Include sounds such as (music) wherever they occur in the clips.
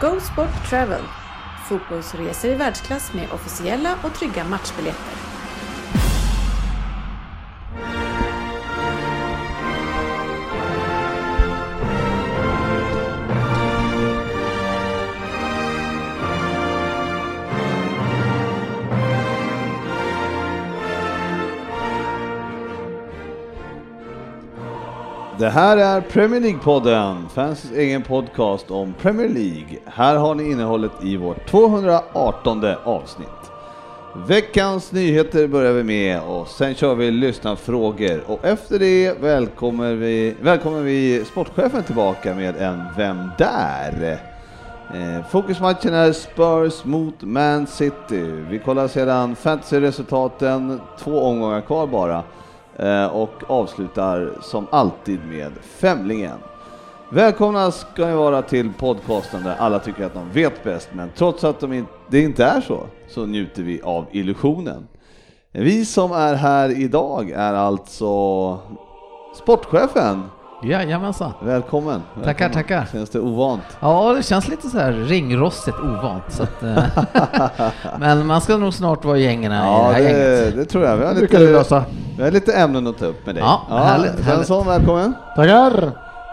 Go Sport Travel, fotbollsresor i världsklass med officiella och trygga matchbiljetter. Det här är Premier League-podden, fansens egen podcast om Premier League. Här har ni innehållet i vårt 218 avsnitt. Veckans nyheter börjar vi med och sen kör vi lyssnarfrågor och efter det välkomnar vi, välkomnar vi sportchefen tillbaka med en Vem där? Eh, fokusmatchen är Spurs mot Man City. Vi kollar sedan fantasy-resultaten, två omgångar kvar bara Eh, och avslutar som alltid med Femlingen. Välkomna ska ni vara till podcasten där alla tycker att de vet bäst, men trots att de in, det inte är så, så njuter vi av illusionen. Vi som är här idag är alltså sportchefen. Jajamensan. Välkommen. Tackar, Välkommen. tackar. Känns det ovant? Ja, det känns lite så här ringrostigt ovant. Så att, eh, (laughs) men man ska nog snart vara i gängen här, i Ja, det här det, gänget. det tror jag. Vi har, lite, lösa. vi har lite ämnen att ta upp med dig. Ja, härligt, Svensson, välkommen. Tackar!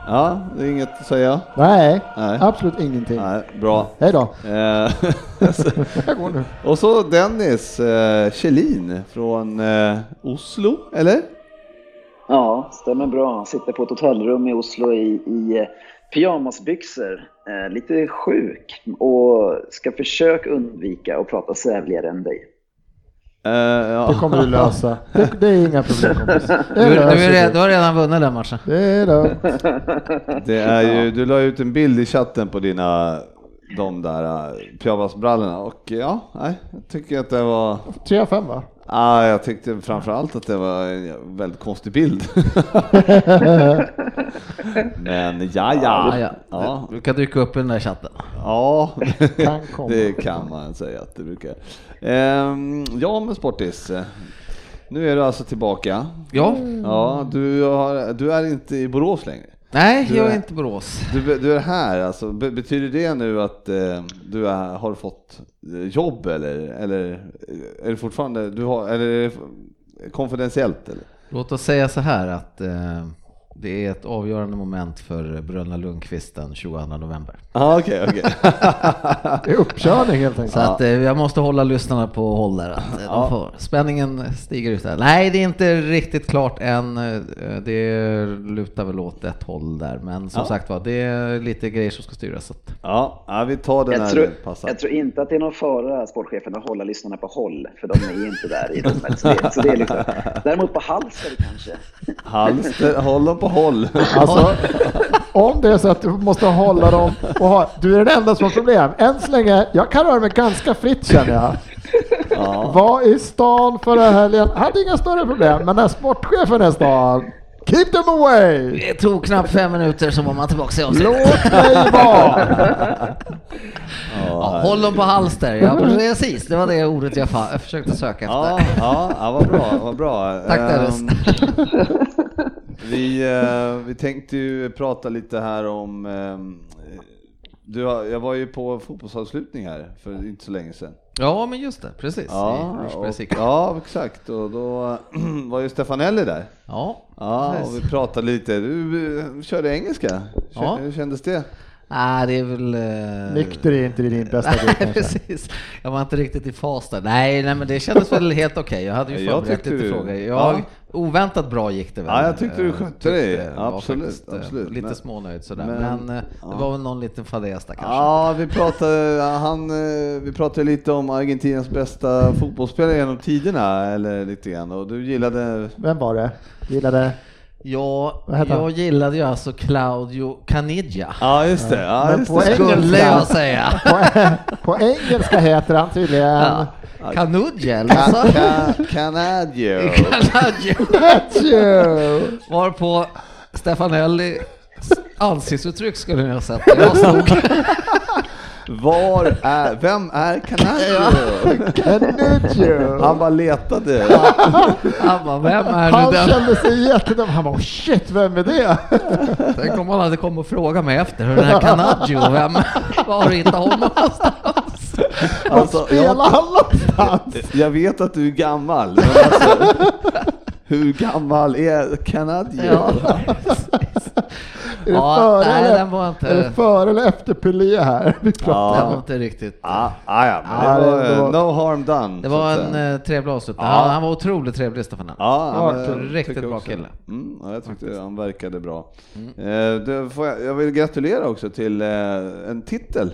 Ja, det är inget att säga. Nej, Nej. absolut ingenting. Nej, bra. Hej då. Eh, (laughs) Jag går nu. och så Dennis eh, Kjellin från eh, Oslo, eller? Ja, stämmer bra. Sitter på ett hotellrum i Oslo i, i eh, pyjamasbyxor. Eh, lite sjuk och ska försöka undvika att prata sävligare än dig. Eh, ja. Det kommer du lösa. Det, det är inga problem kompis. (laughs) Du, du, är, du. du har redan vunnit den matchen. Det är lugnt. Det är ju, du la ut en bild i chatten på dina de där uh, pyjamasbrallorna och ja, nej, jag tycker att det var 3 av 5 va? Ah, jag tyckte framförallt att det var en väldigt konstig bild. (laughs) Men ja, ja. Ja, ja. Ja, Du kan dyka upp i den där chatten. ja. Kan (laughs) komma. det kan man säga att det brukar. Ehm, ja, men Sportis. Nu är du alltså tillbaka. Ja. Ja, du, har, du är inte i Borås längre. Nej, Du jag är- är inte Borås. Du, du är här, alltså, be, betyder det nu att eh, du är, har fått eh, jobb eller, eller är det fortfarande, du har, eller är det konfidentiellt eller? Låt oss säga så här att eh, det är ett avgörande moment för Bröderna Lundqvist den 22 november. Ja, okej, okej. (laughs) Det är uppkörning helt enkelt. Så att eh, jag måste hålla lyssnarna på håll där. Att, de får, spänningen stiger ut där. Nej, det är inte riktigt klart än. Eh, Det lutar väl åt ett håll där. Men som Ja. sagt var, det är lite grejer som ska styras. Ja, ja, vi tar den Jag här tror, passar. jag tror inte att det är någon fara, sportchefen, att hålla lyssnarna på håll, för de är inte där i rummet. Så det, så det är liksom. (laughs) Däremot på hals är det kanske. Halster, håll dem på håll. Alltså, (laughs) om det är så att du måste hålla dem och ha, du är den enda som har problem. Än så länge, jag kan röra mig ganska fritt känner jag. Ja. Var i stan förra helgen, hade inga större problem. Men när sportchefen är i stan, keep them away! det tog knappt fem minuter så var man tillbaka i avsnitt. Låt mig vara! Ja, håll dem på halster, ja precis. Det var det ordet jag, försökte söka efter. Ja, ja, ja, vad bra, vad bra. Tack, Dennis. Vi, eh, vi tänkte ju prata lite här om, ehm, du, har- jag var ju på fotbollsavslutning här för inte så länge sedan. Ja, men just det, precis. Ja, I Rushbury och, ja exakt och då (clears throat) var ju Stefanelli där. Ja, Ja, och vi pratade lite. Du eh, körde engelska. Ja. Hur kändes det? Nej, det är väl... eh, Nykter är inte din bästa grej (laughs) Nej, kanske. precis. Jag var inte riktigt i fas där. Nej, nej men det kändes väl helt okej. Jag hade ju Jag förberett tyckte lite du- frågor. ja. Oväntat bra gick det väl. Ja, jag tyckte du skötte dig. det Absolut, faktiskt, eh, absolut. Lite Men- smånöjd sådär. men- Men, eh, det ja. var väl någon liten fadäs där kanske. Ja, vi pratade, (laughs) han, eh, vi pratade lite om Argentinas bästa fotbollsspelare genom tiderna, eller lite grann, och du gillade... Vem var det? Gillade? Ja, jag gillade ju alltså Claudio Caniggia. Ja, just det. Ja, Men just på det. Skulle engelska- jag säga. (laughs) På, på engelska heter han tydligen Ja. Du? ca- Canadio. På Stefanelli ansiktsuttryck skulle ni ha sett. Jag stod Var är, vem är Canadio? Canuccio! Han bara letade. Han bara, vem är Han nu den? kände sig jättedum. Han bara oh shit, vem är det? Tänk om han hade kommit och frågat mig efter, hur den här Canaggio, vem, var har du hittat honom någonstans? Alltså, Spelar jag, han någonstans? jag vet att du är gammal, men alltså, hur gammal är Canadio? Ja, Är det Ja, före nej, eller, den var inte- är det före eller efter Pelé här? Vi pratar. det Ja. var inte riktigt. Ah, ah, ja, men Ja, det var, det var- no harm done. Det var en eh, trevlig avslutning. Ja. Han, han var otroligt trevlig Stefanelli. Ja, Ja, men jag riktigt bra också kille. Mm, ja, jag tyckte han verkade bra. Eh, det får jag, jag vill gratulera också till eh, en titel.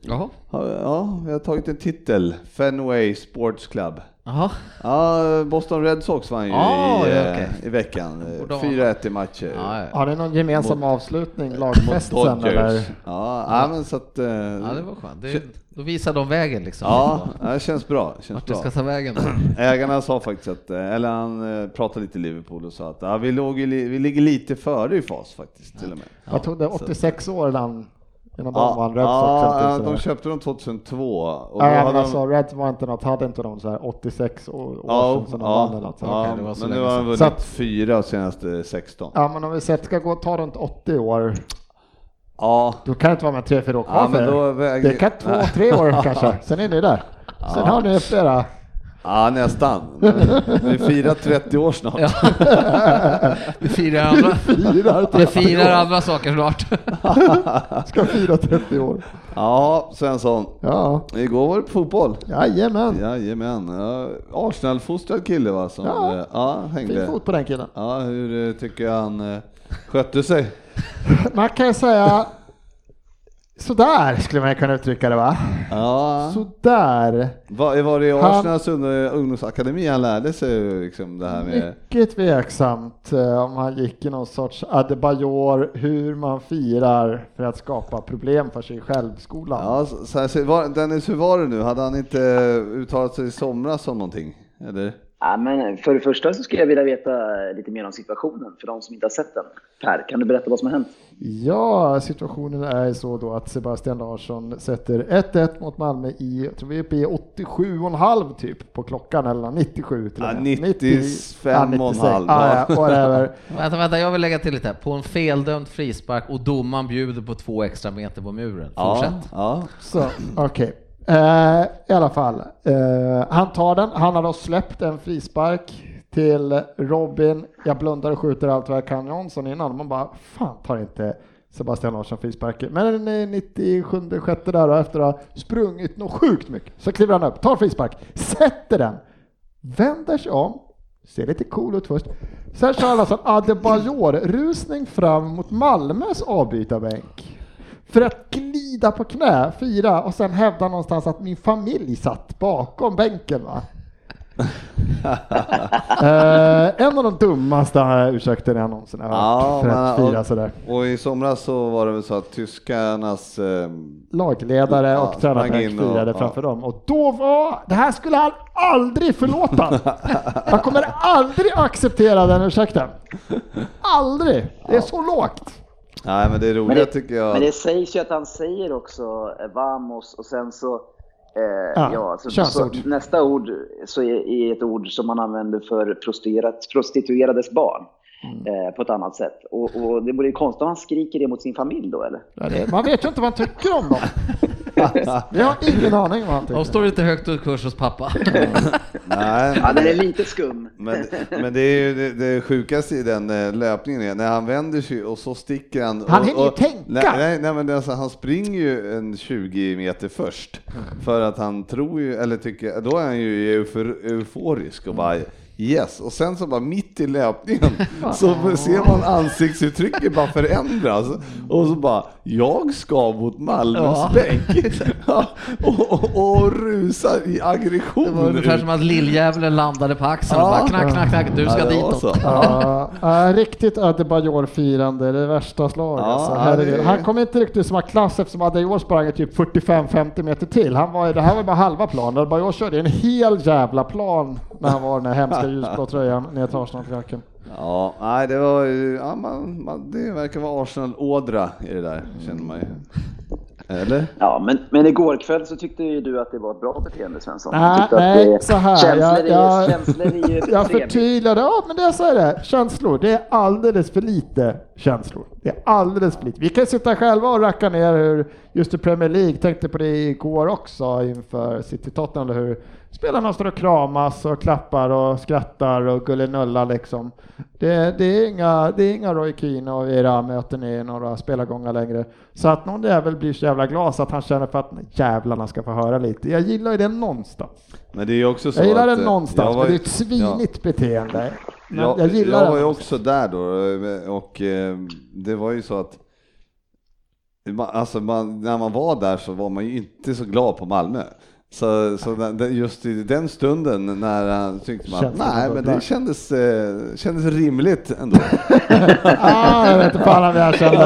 Jaha. Ja, ja, vi har tagit en titel. Fenway Sports Club. Jaha. Ja, Boston Red Sox vann ju Ah, i, ja, eh, okej. i veckan. Eh, Borde ha- 4-1 i matcher. Ja, ja. Har ni någon gemensam Mot- avslutning, Mot lagfest sen Dodgers. eller? Ja, ja, men så att... eh, ja, det var skönt. Det, då visar de vägen liksom. Ja, det känns bra. Känns Vart bra. ska ta vägen. (clears throat) Ägarna sa faktiskt att, eh, eller han eh, pratade lite Liverpool och sa att ja, vi, låg, li- vi ligger lite före i fas faktiskt till och med. Vad tog det? 86 år innan, innan de Ja, vann Red Sox? ja, ja, sådär. de köpte dem 2002. Och då Ja, men hade alltså de, Reds var inte något, hade inte de så här 86 år, ja, sedan som de vann eller ja, något ja, det var så men nu har de vunnit Så att- fyra av senaste 16. Ja, men om vi sett ska gå ta runt 80 år, Ja, då kan det inte vara med 3-4 år kvar ja men för då er. väger... Det kan två, tre år (laughs) kanske, sen är ni där. Sen har ni flera. Ja, nästan. (laughs) Vi firar 30 år snart. Ja. Vi firar andra, Firar vi firar andra saker snart. (laughs) Ska fira 30 år. Ja, Svensson. Ja, Igår var det på fotboll. jajamän. Jajamän. Ja, Arsenal-fostrad kille va? Som, Ja. eh, ja hängde. Fin fot på den killen. Ja, hur eh, tycker jag han eh, skötte sig? Man kan säga sådär skulle man kunna uttrycka det va? Ja. Sådär. Var, var det i Han- Arsenals ung- ungdomsakademi han lärde sig liksom det här med... Mycket tveksamt eh, om han gick i någon sorts Adebayor, hur man firar för att skapa problem för sig själv skolan. Ja, så, så här, så var, Dennis, hur var det nu? Hade han inte uttalat sig i somras om någonting? Eller? Ja, men för det första så skulle jag vilja veta lite mer om situationen för de som inte har sett den. Per, kan du berätta vad som har hänt? Ja, situationen är så då att Sebastian Larsson sätter 1-1 mot Malmö i, jag tror vi är uppe i 87,5 typ på klockan eller 97 till Ja, med. 95 och en 96. halv. Ja, ja. (laughs) Vänta, vänta, jag vill lägga till lite här. På en feldömd frispark och domaren bjuder på två extra meter på muren. Fortsätt. Ja, Så, okej. Eh, I alla fall, eh, han tar den. Han har då släppt en frispark till Robin. Jag blundar och skjuter allt vad jag kan Jansson innan. Man bara, fan tar inte Sebastian Larsson frisparken. Men den är 97 sjätte där och efter att ha sprungit något sjukt mycket så kliver han upp, tar frispark, sätter den, vänder sig om, ser lite cool ut först. Sen kör han alltså en Adebayor-rusning fram mot Malmös avbytarbänk för att glida på knä, fira och sen hävda någonstans att min familj satt bakom bänken. Va? (laughs) eh, en av de dummaste ursäkterna jag någonsin har hört Ja, för att men- fira och- sådär. Och i somras så var det väl så att tyskarnas... Eh, Lagledare Ja, och och- firade ja. framför dem och då var, det här skulle han aldrig förlåta. (laughs) Jag kommer aldrig acceptera den ursäkten. Aldrig! Det är så lågt. Nej men det roliga Men det, tycker jag... men det sägs ju att han säger också eh, vamos och sen så, eh, Ja, ja, så, så könsord. nästa ord så är, är ett ord som man använder för prostituerat, prostituerades barn. Mm. Eh, på ett annat sätt. Och, och det vore ju konstigt om han skriker det mot sin familj då eller? Ja, det- Man vet ju inte vad han tycker om dem. (laughs) (laughs) Vi har ingen aning vad han De tycker. står inte högt i kurs hos pappa. (laughs) Nej, Ja, den är lite skum. Men, men det är ju det, det sjukaste i den eh, löpningen är när han vänder sig och så sticker han. Han och, hinner ju och, tänka. Nej, nej, nej men alltså, han springer ju en 20 meter först för att han tror ju, eller tycker, då är han ju eufor, euforisk och bara Yes, och sen så bara mitt i löpningen (laughs) så ser man ansiktsuttrycket bara förändras och så bara jag ska mot Malmös Ja. bänk (laughs) Ja, och, och, och rusa i aggression. Det var ungefär som att lilljävulen landade på axeln och Ja. bara knack, knack, knack, du ska Ja, ditåt. Ja, ja, riktigt Adebayor-firande, det värsta slaget. Ja, alltså, det- Han kom inte riktigt samma klass eftersom Adebayor sprang typ 45-50 meter till. Han var, det här var bara halva plan. Adebayor körde en hel jävla plan när han var den här hemska (laughs) ljusblå tröjan ner till Arsenal-klacken. Ja, nej det var ju, ja, man, man, det verkar vara Arsenal-ådra i det där, känner man ju. Eller? Ja, men, men igår kväll så tyckte ju du att det var ett bra beteende Svensson. Du Nej, det- så här, Känslor, jag- är, jag- känslor är ju (laughs) Jag förtydligade, ja men det jag säger det, känslor, det är alldeles för lite känslor. Det är alldeles för lite. Vi kan sitta själva och racka ner hur, just i Premier League, tänkte på det igår också inför City Tottenham, hur spelarna står och kramas och klappar och skrattar och gullinullar liksom. Det, det, är inga, det är inga Roy Keane och era möten i några spelargångar längre. Så att någon jävel blir så jävla glad så att han känner för att jävlarna ska få höra lite. Jag gillar ju det någonstans. Men det är också så Jag gillar att, det eh, någonstans, jag var men det är ett svinigt beteende. Men Ja, jag gillar jag var ju också där då och eh, det var ju så att alltså man, när man var där så var man ju inte så glad på Malmö. Så, så just i den stunden när han tyckte man, nej men det- kändes, eh, kändes rimligt ändå. (laughs) ah, jag vet inte fan vad jag kände.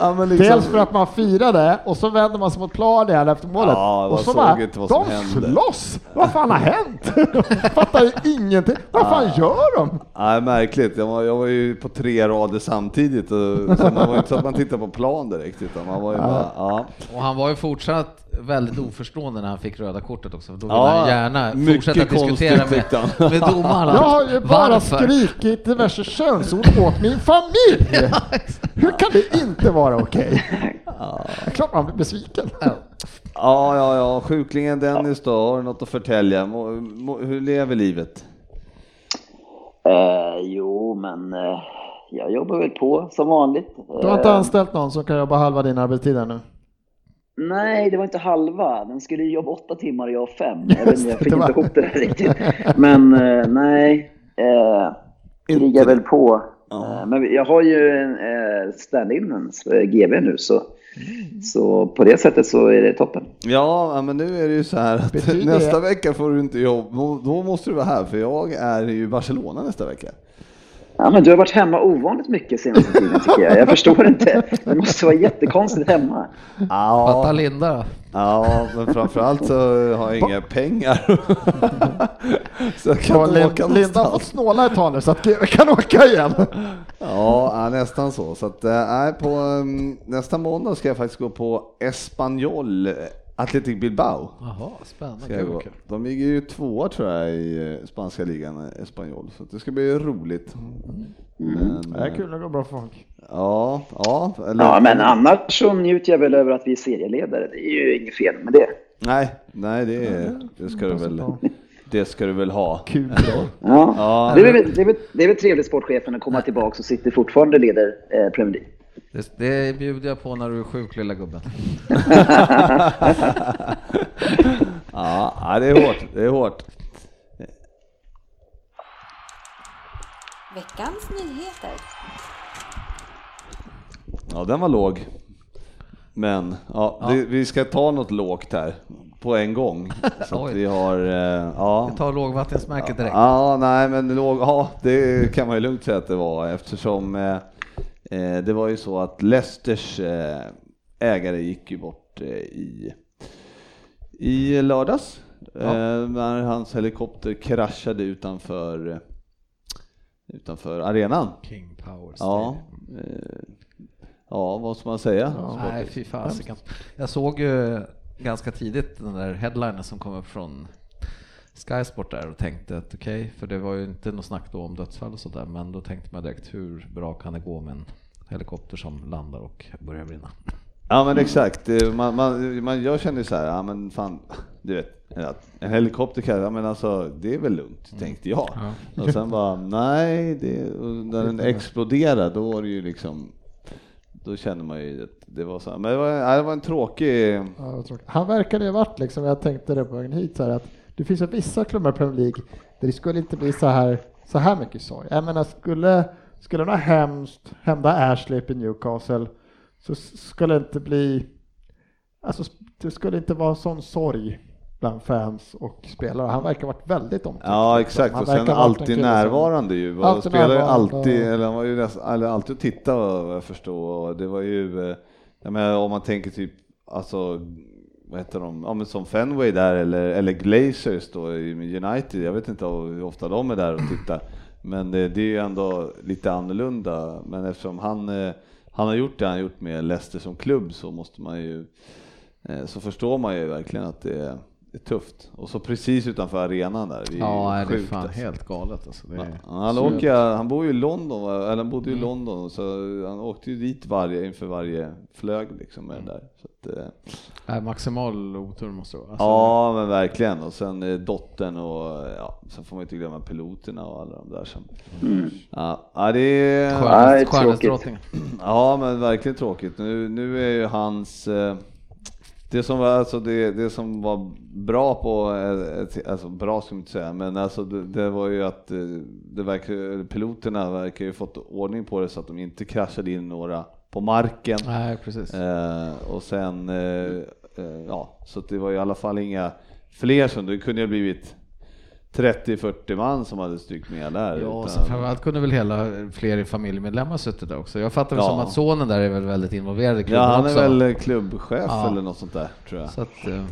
Ja, liksom- Dels för att man firade och så vänder man sig mot planen efter målet. Ja, och så bara, inte vad som de hände." slåss! Vad fan har hänt? (laughs) Fattar ju ingenting. Vad fan gör de? Nej, märkligt. Jag var, jag var ju på tre rader samtidigt och så man var inte så att man tittade på plan direkt utan man var ju (laughs) bara, ja. Och han var ju fortsatt väldigt oförstående när han fick röda kortet också. Då ville Ja, han gärna fortsätta diskutera med, med domarna. Jag har ju bara Varför? skrikit diverse könsord åt min familj! (laughs) Hur kan det inte vara okej? Det är klart man blir besviken. Ja, ja, ja. Sjuklingen Dennis då, har du något att förtälja? Hur lever livet? Eh, jo, men eh, jag jobbar väl på som vanligt. Du har inte Eh, anställt någon som kan jobba halva din arbetstid ännu? Nej, det var inte halva. Den skulle ju jobba åtta timmar och jag fem. Jag, vet, inte, jag fick det var- inte ihop det där riktigt. (laughs) Men eh, nej, eh, krigar väl på. Ja. Eh, men jag har ju en eh, stand-in GB nu, så, så på det sättet så är det toppen. Ja, men nu är det ju så här att Betyder (laughs) nästa det- vecka får du inte jobb. Då- måste du vara här för jag är ju i Barcelona nästa vecka. Ja, men du har varit hemma ovanligt mycket senaste tiden tycker jag. Jag förstår inte. Det måste vara jättekonstigt hemma. Fatta Ja, Linda då. ja men framförallt så har jag inga pengar. (laughs) så jag kan inte åka Linda har fått snåla ett tag nu så att GW kan åka igen. Ja, nästan så. Så att, äh, på um, nästa måndag ska jag faktiskt gå på Espanyol, eh, Athletic Bilbao. Jaha, spännande. Ska jag gå. De ligger ju tvåa tror jag i eh, spanska ligan, eh, Espanyol, så att det ska bli roligt. Men, Det är eh, kul, det går bra för folk. Ja, ja. Eller, Ja, men annars så njuter jag väl över att vi är serieledare. Det är ju inget fel med det. Nej, nej det, det ska du väl, det ska du väl ha. Kul då. (laughs) Ja. Ja. Det, är väl, det, är väl, det är väl trevligt sportchefen att komma tillbaka och sitter fortfarande leder eh, Premier League. Det, det bjuder jag på när du är sjuk lilla gubben. (laughs) Ja, ja, det är hårt, det är hårt. Veckans nyheter. Ja, den var låg. Men ja, Det, vi ska ta något lågt här på en gång. Så vi har, eh, ja. Vi tar lågvattensmärket direkt. Ja, nej men låg, ja, det kan man ju lugnt säga att det var eftersom eh, det var ju så att Leicesters eh, ägare gick ju bort eh, i, i lördags eh, när hans helikopter kraschade utanför, eh, utanför arenan. King Power Ja, Stadium. eh, ja, vad ska man säga? Nej, fy fasiken. Jag såg ju ganska tidigt den där headlinen som kom upp från Sky Sport där och tänkte att okej, för det var ju inte något snack då om dödsfall och sådär, men då tänkte man direkt hur bra kan det gå med en helikopter som landar och börjar brinna? Ja men exakt, man, man, man, jag kände så här, ja men fan, du vet, en helikopter kan, ja men alltså det är väl lugnt, tänkte jag. Och sen bara, nej, det, när den exploderade då var det ju liksom, då kände man ju att det var så här, men det var, ja, det var en tråkig, Ja, vad tråkigt. Han verkade ju varit liksom, jag tänkte det på vägen hit, så här, att det finns vissa klubbar i Premier League där det skulle inte bli så här, så här mycket sorg. Jag menar, skulle, skulle något hemskt hända Ashley i Newcastle så skulle det inte bli, alltså det skulle inte vara sån sorg bland fans och spelare. Han verkar ha varit väldigt omtyckt. Ja exakt, Han och sen alltid närvarande ju. Han spelar ju alltid, eller han var ju nästan, eller alltid att titta vad jag förstår. Och det var ju, eh, jag menar om man tänker typ, alltså vad heter de, ja men som Fenway där eller, eller Glazers då i United, jag vet inte hur ofta de är där och tittar. Men det, det är ju ändå lite annorlunda, men eftersom han, eh, han har gjort det han har gjort med Leicester som klubb så måste man ju, eh, så förstår man ju verkligen att det är, det är tufft. Och så precis utanför arenan där, det är Ja, ju nej, det är sjukt fan alltså. helt galet alltså. Det är... Han, åker, han bor ju i London, eller han bodde ju i London, så han åkte ju dit varje, inför varje flög liksom med det där. Så att, eh, Nej, maximal otur måste det vara. Alltså, ja men verkligen, och sen eh, dottern och ja, sen får man inte glömma piloterna och alla de där som... Ja, ja, det är... Skönhetsdrottningen. Ja men verkligen tråkigt. Nu, nu är ju hans... eh, Det som var, alltså det, det som var bra på, eh, ett- alltså bra ska man inte säga, men alltså det, det var ju att eh, det verkar, piloterna verkar ju fått ordning på det så att de inte kraschade in några på marken. Nej, precis. Eh, och sen, eh, eh, ja, så det var i alla fall inga fler som, det kunde ju ha blivit 30-40 man som hade strykt med där. Ja, utan- så framförallt kunde väl hela fler familjemedlemmar suttit där också. Jag fattar väl Ja. som att sonen där är väl väldigt involverad i klubben Ja, han är också. väl klubbchef Ja. eller något sånt där tror jag. Så att eh, eh,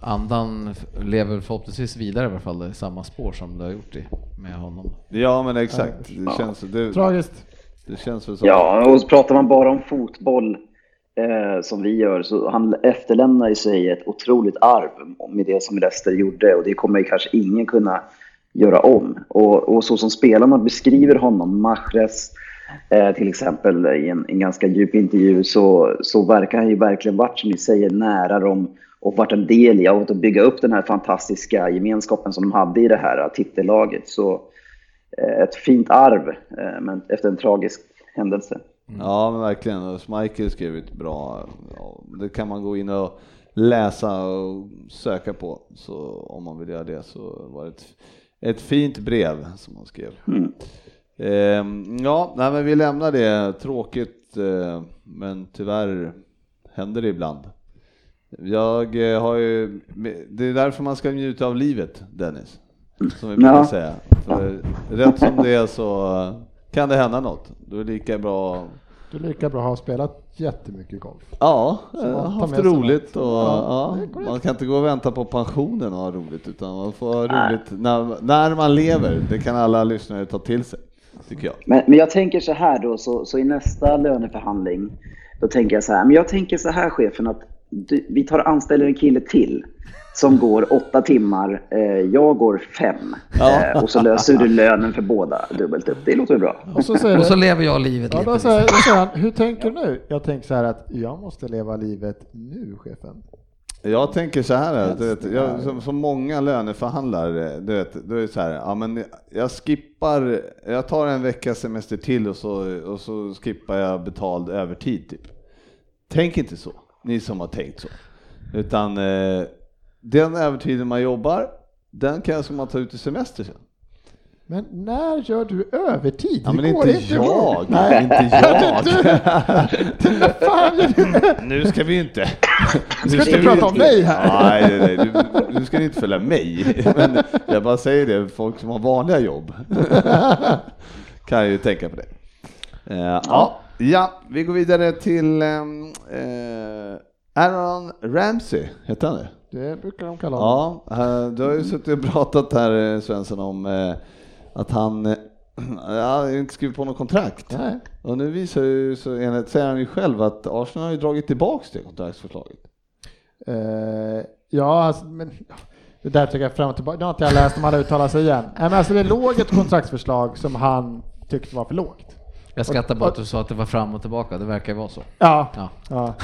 andan lever förhoppningsvis vidare i alla fall i samma spår som det har gjort i, med honom. Ja men exakt, det känns, det, Tragiskt. det känns väl så. Ja, och så pratar man bara om fotboll eh, som vi gör, så han efterlämnar i sig ett otroligt arv med det som Leicester gjorde och det kommer ju kanske ingen kunna göra om. Och, och så som spelarna beskriver honom, Mahrez eh, till exempel i en, en ganska djup intervju, så, så verkar han ju verkligen varit, som ni säger, nära dem och varit en del i att bygga upp den här fantastiska gemenskapen som de hade i det här titellaget. Så eh, ett fint arv, eh, men efter en tragisk händelse. Ja men verkligen, och Schmeichel skrev ett bra, ja, det kan man gå in och läsa och söka på, så om man vill göra det så var det ett, ett fint brev som han skrev. Mm. Ehm, ja, nej, men vi lämnar det, tråkigt eh, men tyvärr händer det ibland. Jag eh, har ju, det är därför man ska njuta av livet Dennis, som vi brukar Ja. säga. För rätt som det är så kan det hända något. Då är det lika bra Du är lika bra att ha spelat jättemycket golf. Ja, haft roligt och. Ja, ja, det man kan inte gå och vänta på pensionen och ha roligt utan man får ha roligt när, när man lever. Det kan alla lyssnare ta till sig, tycker jag. Men, men jag tänker så här då, så, så i nästa löneförhandling, då tänker jag så här, men jag tänker så här chefen att du, vi tar och anställer en kille till som går åtta timmar, eh, jag går fem. Ja. Eh, och så löser du lönen för båda dubbelt upp. Det låter bra. Och så säger Och så lever jag livet ja, lite. då säger, då säger han, hur tänker du nu? Jag tänker så här att jag måste leva livet nu, chefen. Jag tänker så här, du vet, jag, som, som många löneförhandlare, du vet, då är det så här, ja men jag skippar, jag tar en veckas semester till och så, och så skippar jag betald övertid typ. Tänk inte så, ni som har tänkt så. Utan eh, den övertiden man jobbar, den kanske man tar ut i semester sen. Men när gör du övertid? Ja, Det men går inte jag, ihop. Nej. inte jag. (laughs) Fan gör du? Nu ska vi inte. (laughs) Nu ska inte vi prata om mig här. Nej, nej, nej. Du, nu ska ni inte följa mig. (laughs) Men jag bara säger det, folk som har vanliga jobb kan ju tänka på det. Eh, ja, ja, vi går vidare till eh, Aaron Ramsey, heter han det? Det brukar de kalla honom. Ja, eh, du har ju suttit och pratat här eh, Svensson om eh, att han (clears throat) ja, inte skrivit på något kontrakt. Nej. Och nu visar ju, så enligt, säger han ju själv att Arsenal har ju dragit tillbaks det kontraktsförslaget. Eh, ja, alltså, men det där tycker jag fram och tillbaka. Nu har inte jag läst om alla uttalar sig igen. Nej, men alltså, det låg ett kontraktsförslag som han tyckte var för lågt. Jag skrattar bara att du sa att det var fram och tillbaka, det verkar vara så. Ja. Ja. ja.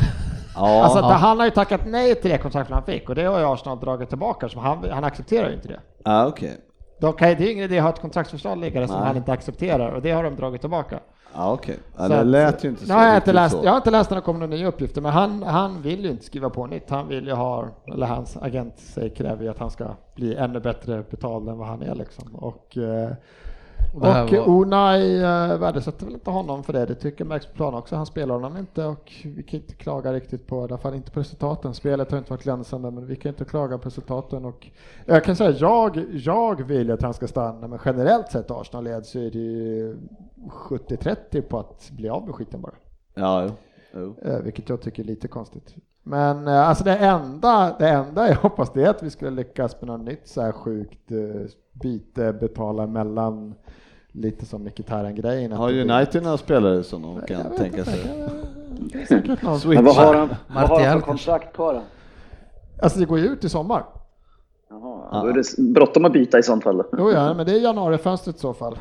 Ja, Alltså, Ja. Han har ju tackat nej till det kontraktet han fick och det har ju Arsenal dragit tillbaka, så han, han accepterar ju inte det. ja okej. Då kan, det är ju ingen idé att ha ett kontraktsförslag liggande som han inte accepterar och det har de dragit tillbaka. Ja, Så det lät ju inte så. Nej, jag, har inte läst, så. jag har inte läst när det kommer några nya uppgifter, men han, han vill ju inte skriva på nytt. Han vill ju ha, eller hans agent säger, kräver ju att han ska bli ännu bättre betald än vad han är liksom. Och, eh, Och var... Unai äh, värdesätter väl inte honom för det, det tycker Max Plan också. Han spelar honom inte och vi kan inte klaga riktigt på, i alla fall inte på resultaten. Spelet har inte varit glänsande men vi kan inte klaga på resultaten och jag kan säga jag, jag vill att han ska stanna men generellt sett Arsenal led så är det ju 70-30 på att bli av med skiten bara. Ja, jo. jo. Eh, vilket jag tycker är lite konstigt. Men eh, alltså det enda, det enda jag hoppas det är att vi skulle lyckas med något nytt så här sjukt eh, byte, betala mellan lite som Mkhitaryan-grejen. Har United några spelare som de kan tänka sig? Men vad har han, vad har han för kontrakt kvar då? Alltså det går ju ut i sommar. Jaha, då är det bråttom att byta i sånt fall. Jo, ja, men det är januarifönstret i så fall.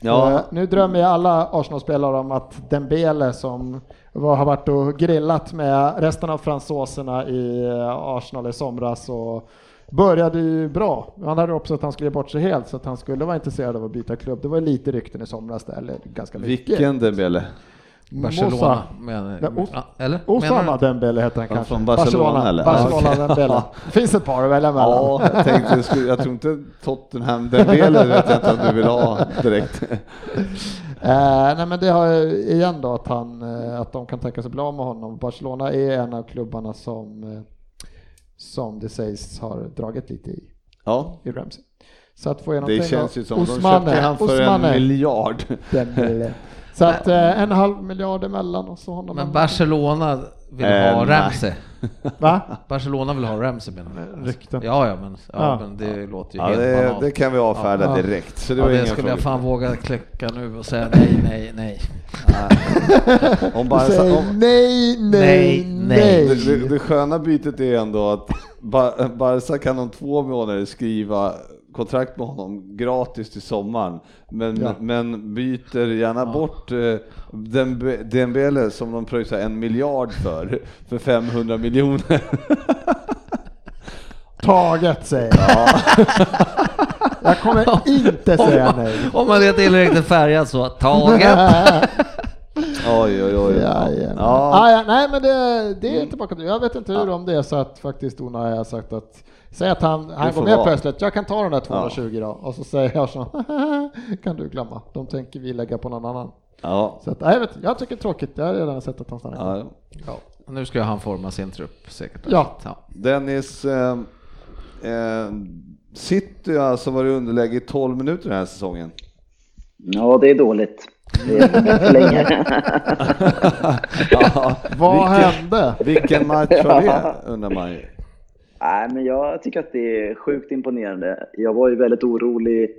Ja. Uh, nu drömmer jag alla Arsenal-spelare om att Dembele som har varit och grillat med resten av fransoserna i eh, Arsenal i somras och började ju bra. Han hade också att han skulle ge bort sig helt så att han skulle vara intresserad av att byta klubb. Det var lite rykten i somras där, eller ganska mycket. Vilken Dembele? Barcelona, men, eller? Osama Dembele heter han Ja, kanske. från Barcelona, eller? Barcelona Ja. Dembele. Det finns ett par att välja mellan. Ja, jag tänkte, jag tror inte Tottenham Dembele vet jag inte om du vill ha direkt. (laughs) Eh, nej men det har igen då att, han, eh, att de kan tänka sig bli av med honom. Barcelona är en av klubbarna som, eh, som det sägs har dragit lite i, Ja, i Ramsey. Så att få igenom det känns ju som de köpte han för en miljard. Så att eh, en halv miljard emellan och så honom. Men Barcelona vill Eh, ha nej. Ramsey. Va? Barcelona vill ha Ramsey menar jag. Rykten. Ja, ja, men, ja, Ja. men det låter ju Ja, helt det, banalt. det kan vi avfärda Ja. direkt. Så det ja, det skulle jag frågor. fan våga kläcka nu och säga nej, nej, nej. Om Du bara, säger om, nej, nej, Nej, nej. det, det, det sköna bytet är ändå att Ba- Barca kan om två månader skriva kontrakt med honom gratis till sommaren. Men, Ja. men byter gärna bort eh, Dembe- Dembele som de pröjsar en miljard för, för 500 miljoner. (laughs) Taget säger jag. jag kommer (laughs) inte säga nej. Om man är tillräckligt färgad så, taget. (laughs) Oj, oj, oj. Ja, ja. Ja. Ah, ja, nej men det, det är tillbaka till, jag vet inte hur om det är så att faktiskt Unai har sagt att, säg att han, han får går med vara. plötsligt, jag kan ta de där 220 då, och så säger jag så, (laughs) kan du glömma, de tänker vi lägga på någon annan. Ja. Så att, jag, vet, jag tycker det är tråkigt, jag har redan sett att han stannar. Ja. Ja, nu ska han forma sin trupp säkert. Ja. Dennis, eh, eh, City har alltså varit i underläge i 12 minuter den här säsongen. Ja, det är dåligt. Det är för länge. (laughs) Ja, Vad vilken, hände? vilken match var det undrar man ju. Nej, men jag tycker att det är sjukt imponerande. Jag var ju väldigt orolig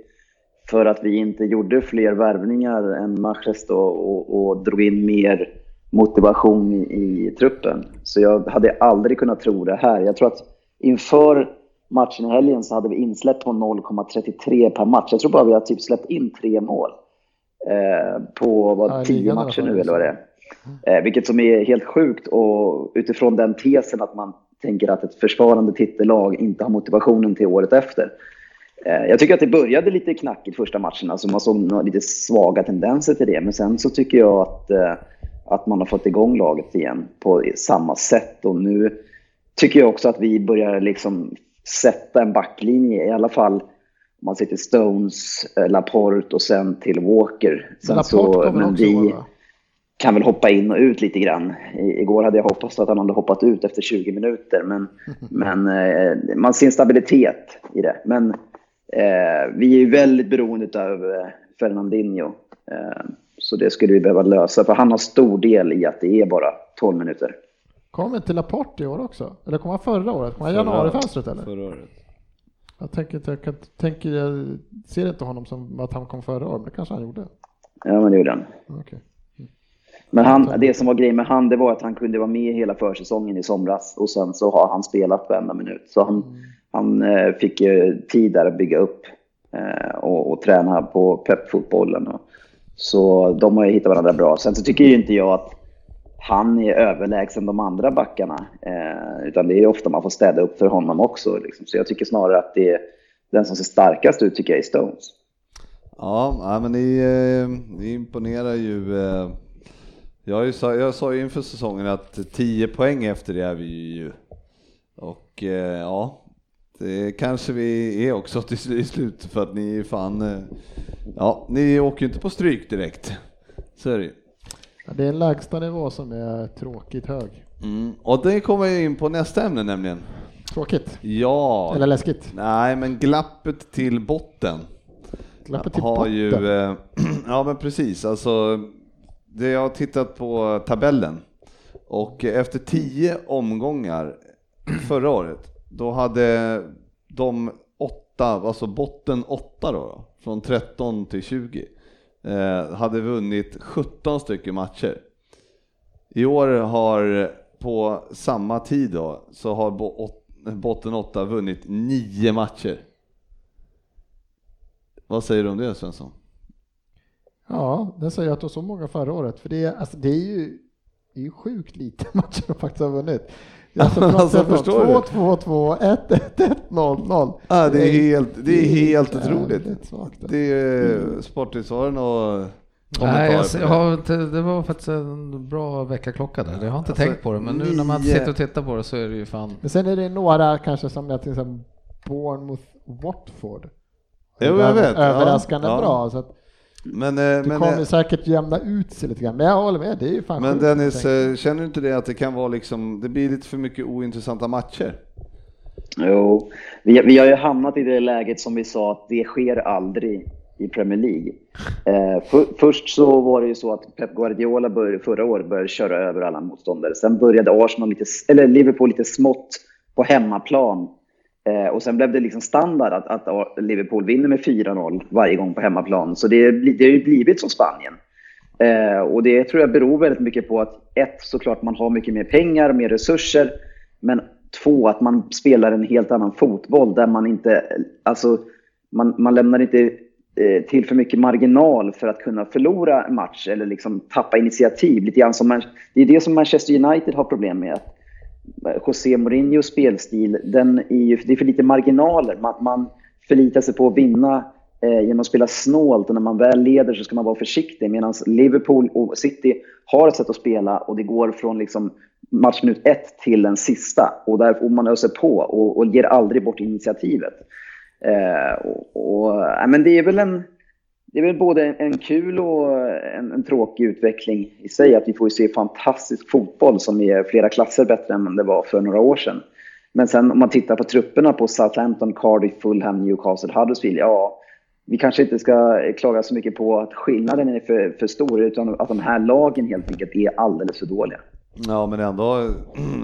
för att vi inte gjorde fler värvningar än Mahrez då och, och drog in mer motivation i, i truppen. Så jag hade aldrig kunnat tro det här. Jag tror att inför matchen i helgen så hade vi insläpp på 0,33 per match. Jag tror bara vi har typ släppt in tre mål på vad, tio matcher nu eller vad det är. Eh, vilket som är helt sjukt och utifrån den tesen att man tänker att ett försvarande titellag inte har motivationen till året efter. Eh, jag tycker att det började lite knackigt första matchen, alltså man såg lite svaga tendenser till det. Men sen så tycker jag att, eh, att man har fått igång laget igen på samma sätt. Och nu tycker jag också att vi börjar liksom sätta en backlinje, i alla fall man ser till Stones, eh, Laporte och sen till Walker. Sen Laporte så, kommer men också vi, vara kan väl hoppa in och ut lite grann. I, igår hade jag hoppats att han hade hoppat ut efter 20 minuter, men, (laughs) men eh, man ser en stabilitet i det. Men eh, vi är ju väldigt beroende av eh, Fernandinho, eh, så det skulle vi behöva lösa, för han har stor del i att det är bara 12 minuter. Kom inte Laporte i år också? Eller kom han förra året? Kom han i januarifönstret eller? Förra året. Jag tänker inte, jag, kan, tänker, jag ser inte honom som att han kom förra året, men det kanske han gjorde. Ja, men det gjorde han. Okej. Men han, det som var grejen med han, det var att han kunde vara med hela försäsongen i somras och sen så har han spelat varenda minut. Så han, han eh, fick ju tid där att bygga upp eh, och, och träna på peppfotbollen. Så de har ju hittat varandra bra. Sen så tycker ju inte jag att han är överlägsen de andra backarna. Eh, utan det är ofta man får städa upp för honom också. Liksom. Så jag tycker snarare att det är den som ser starkast ut tycker jag är Stones. Ja, men ni, eh, ni imponerar ju. eh, Jag, ju sa, jag sa ju inför säsongen att 10 poäng efter det är vi ju. Och eh, ja, Det kanske vi är också (laughs) till slut för att ni är fan, eh, ja, ni åker ju inte på stryk direkt. Så är det ju. Det är en lägsta nivå som är tråkigt hög. Mm. Och det kommer jag in på nästa ämne nämligen. Tråkigt? Ja. Eller läskigt? Nej, men glappet till botten. Glappet till har botten? ju, eh, (clears throat) ja men precis, alltså det jag har tittat på tabellen och efter tio omgångar (clears throat) förra året, då hade de åtta, alltså botten åtta då, då från 13 till 20, eh, hade vunnit 17 stycken matcher. I år har på samma tid då, så har botten 8 vunnit 9 matcher. Vad säger du om det Svensson? Ja, det säger att det var så många förra året. För det alltså, det är ju det är ju sjukt lite (laughs) matcher de faktiskt har vunnit. (laughs) Alltså, Alltså, förstår du? 2, 2, 2, 1, 1, 1, 0, 0. Ja, det är helt, det är helt otroligt. Det är Sportnyttsvaren och Nej, jag, jag har inte, det var faktiskt en bra väckarklocka där. Jag har inte Alltså, tänkt på det, men nu när man sitter och tittar på det så är det ju fan... Men sen är det några kanske som jag till exempel Bournemouth Watford. Jo, jag vet. Ja, Överraskande ja. bra. Så att Men, eh, det men, kommer eh, säkert jämna ut sig lite grann. Men jag håller med, det är ju fan men sjukt, Dennis, eh, känner du inte det att det kan vara liksom, det blir lite för mycket ointressanta matcher? Jo, vi, vi har ju hamnat i det läget som vi sa att det sker aldrig i Premier League. Eh, för, först så var det ju så att Pep Guardiola bör, förra året började köra över alla motståndare. Sen började Arsenal lite, eller Liverpool lite smått på hemmaplan. Eh, och sen blev det liksom standard att, att Liverpool vinner med 4-0 varje gång på hemmaplan. Så det, det har ju blivit som Spanien. Eh, och det tror jag beror väldigt mycket på att ett, såklart man har mycket mer pengar, mer resurser. Men två, att man spelar en helt annan fotboll där man inte, alltså man, man lämnar inte eh, till för mycket marginal för att kunna förlora en match eller liksom tappa initiativ. Lite grann som man, det är det som Manchester United har problem med. José Mourinhos spelstil, den är ju, det är för lite marginaler. Man, man förlitar sig på att vinna eh, genom att spela snålt och när man väl leder så ska man vara försiktig. Medan Liverpool och City har ett sätt att spela och det går från liksom matchminut ett till den sista. Och där får man öser på och, och ger aldrig bort initiativet. Eh, och, och, ja, men det är väl en... Det är väl både en kul och en, en tråkig utveckling i sig. Att vi får se fantastisk fotboll som är flera klasser bättre än det var för några år sedan. Men sen om man tittar på trupperna på Southampton, Cardiff, Fulham, Newcastle, Huddersfield. Ja, vi kanske inte ska klaga så mycket på att skillnaden är för, för stor utan att de här lagen helt enkelt är alldeles för dåliga. Ja men ändå,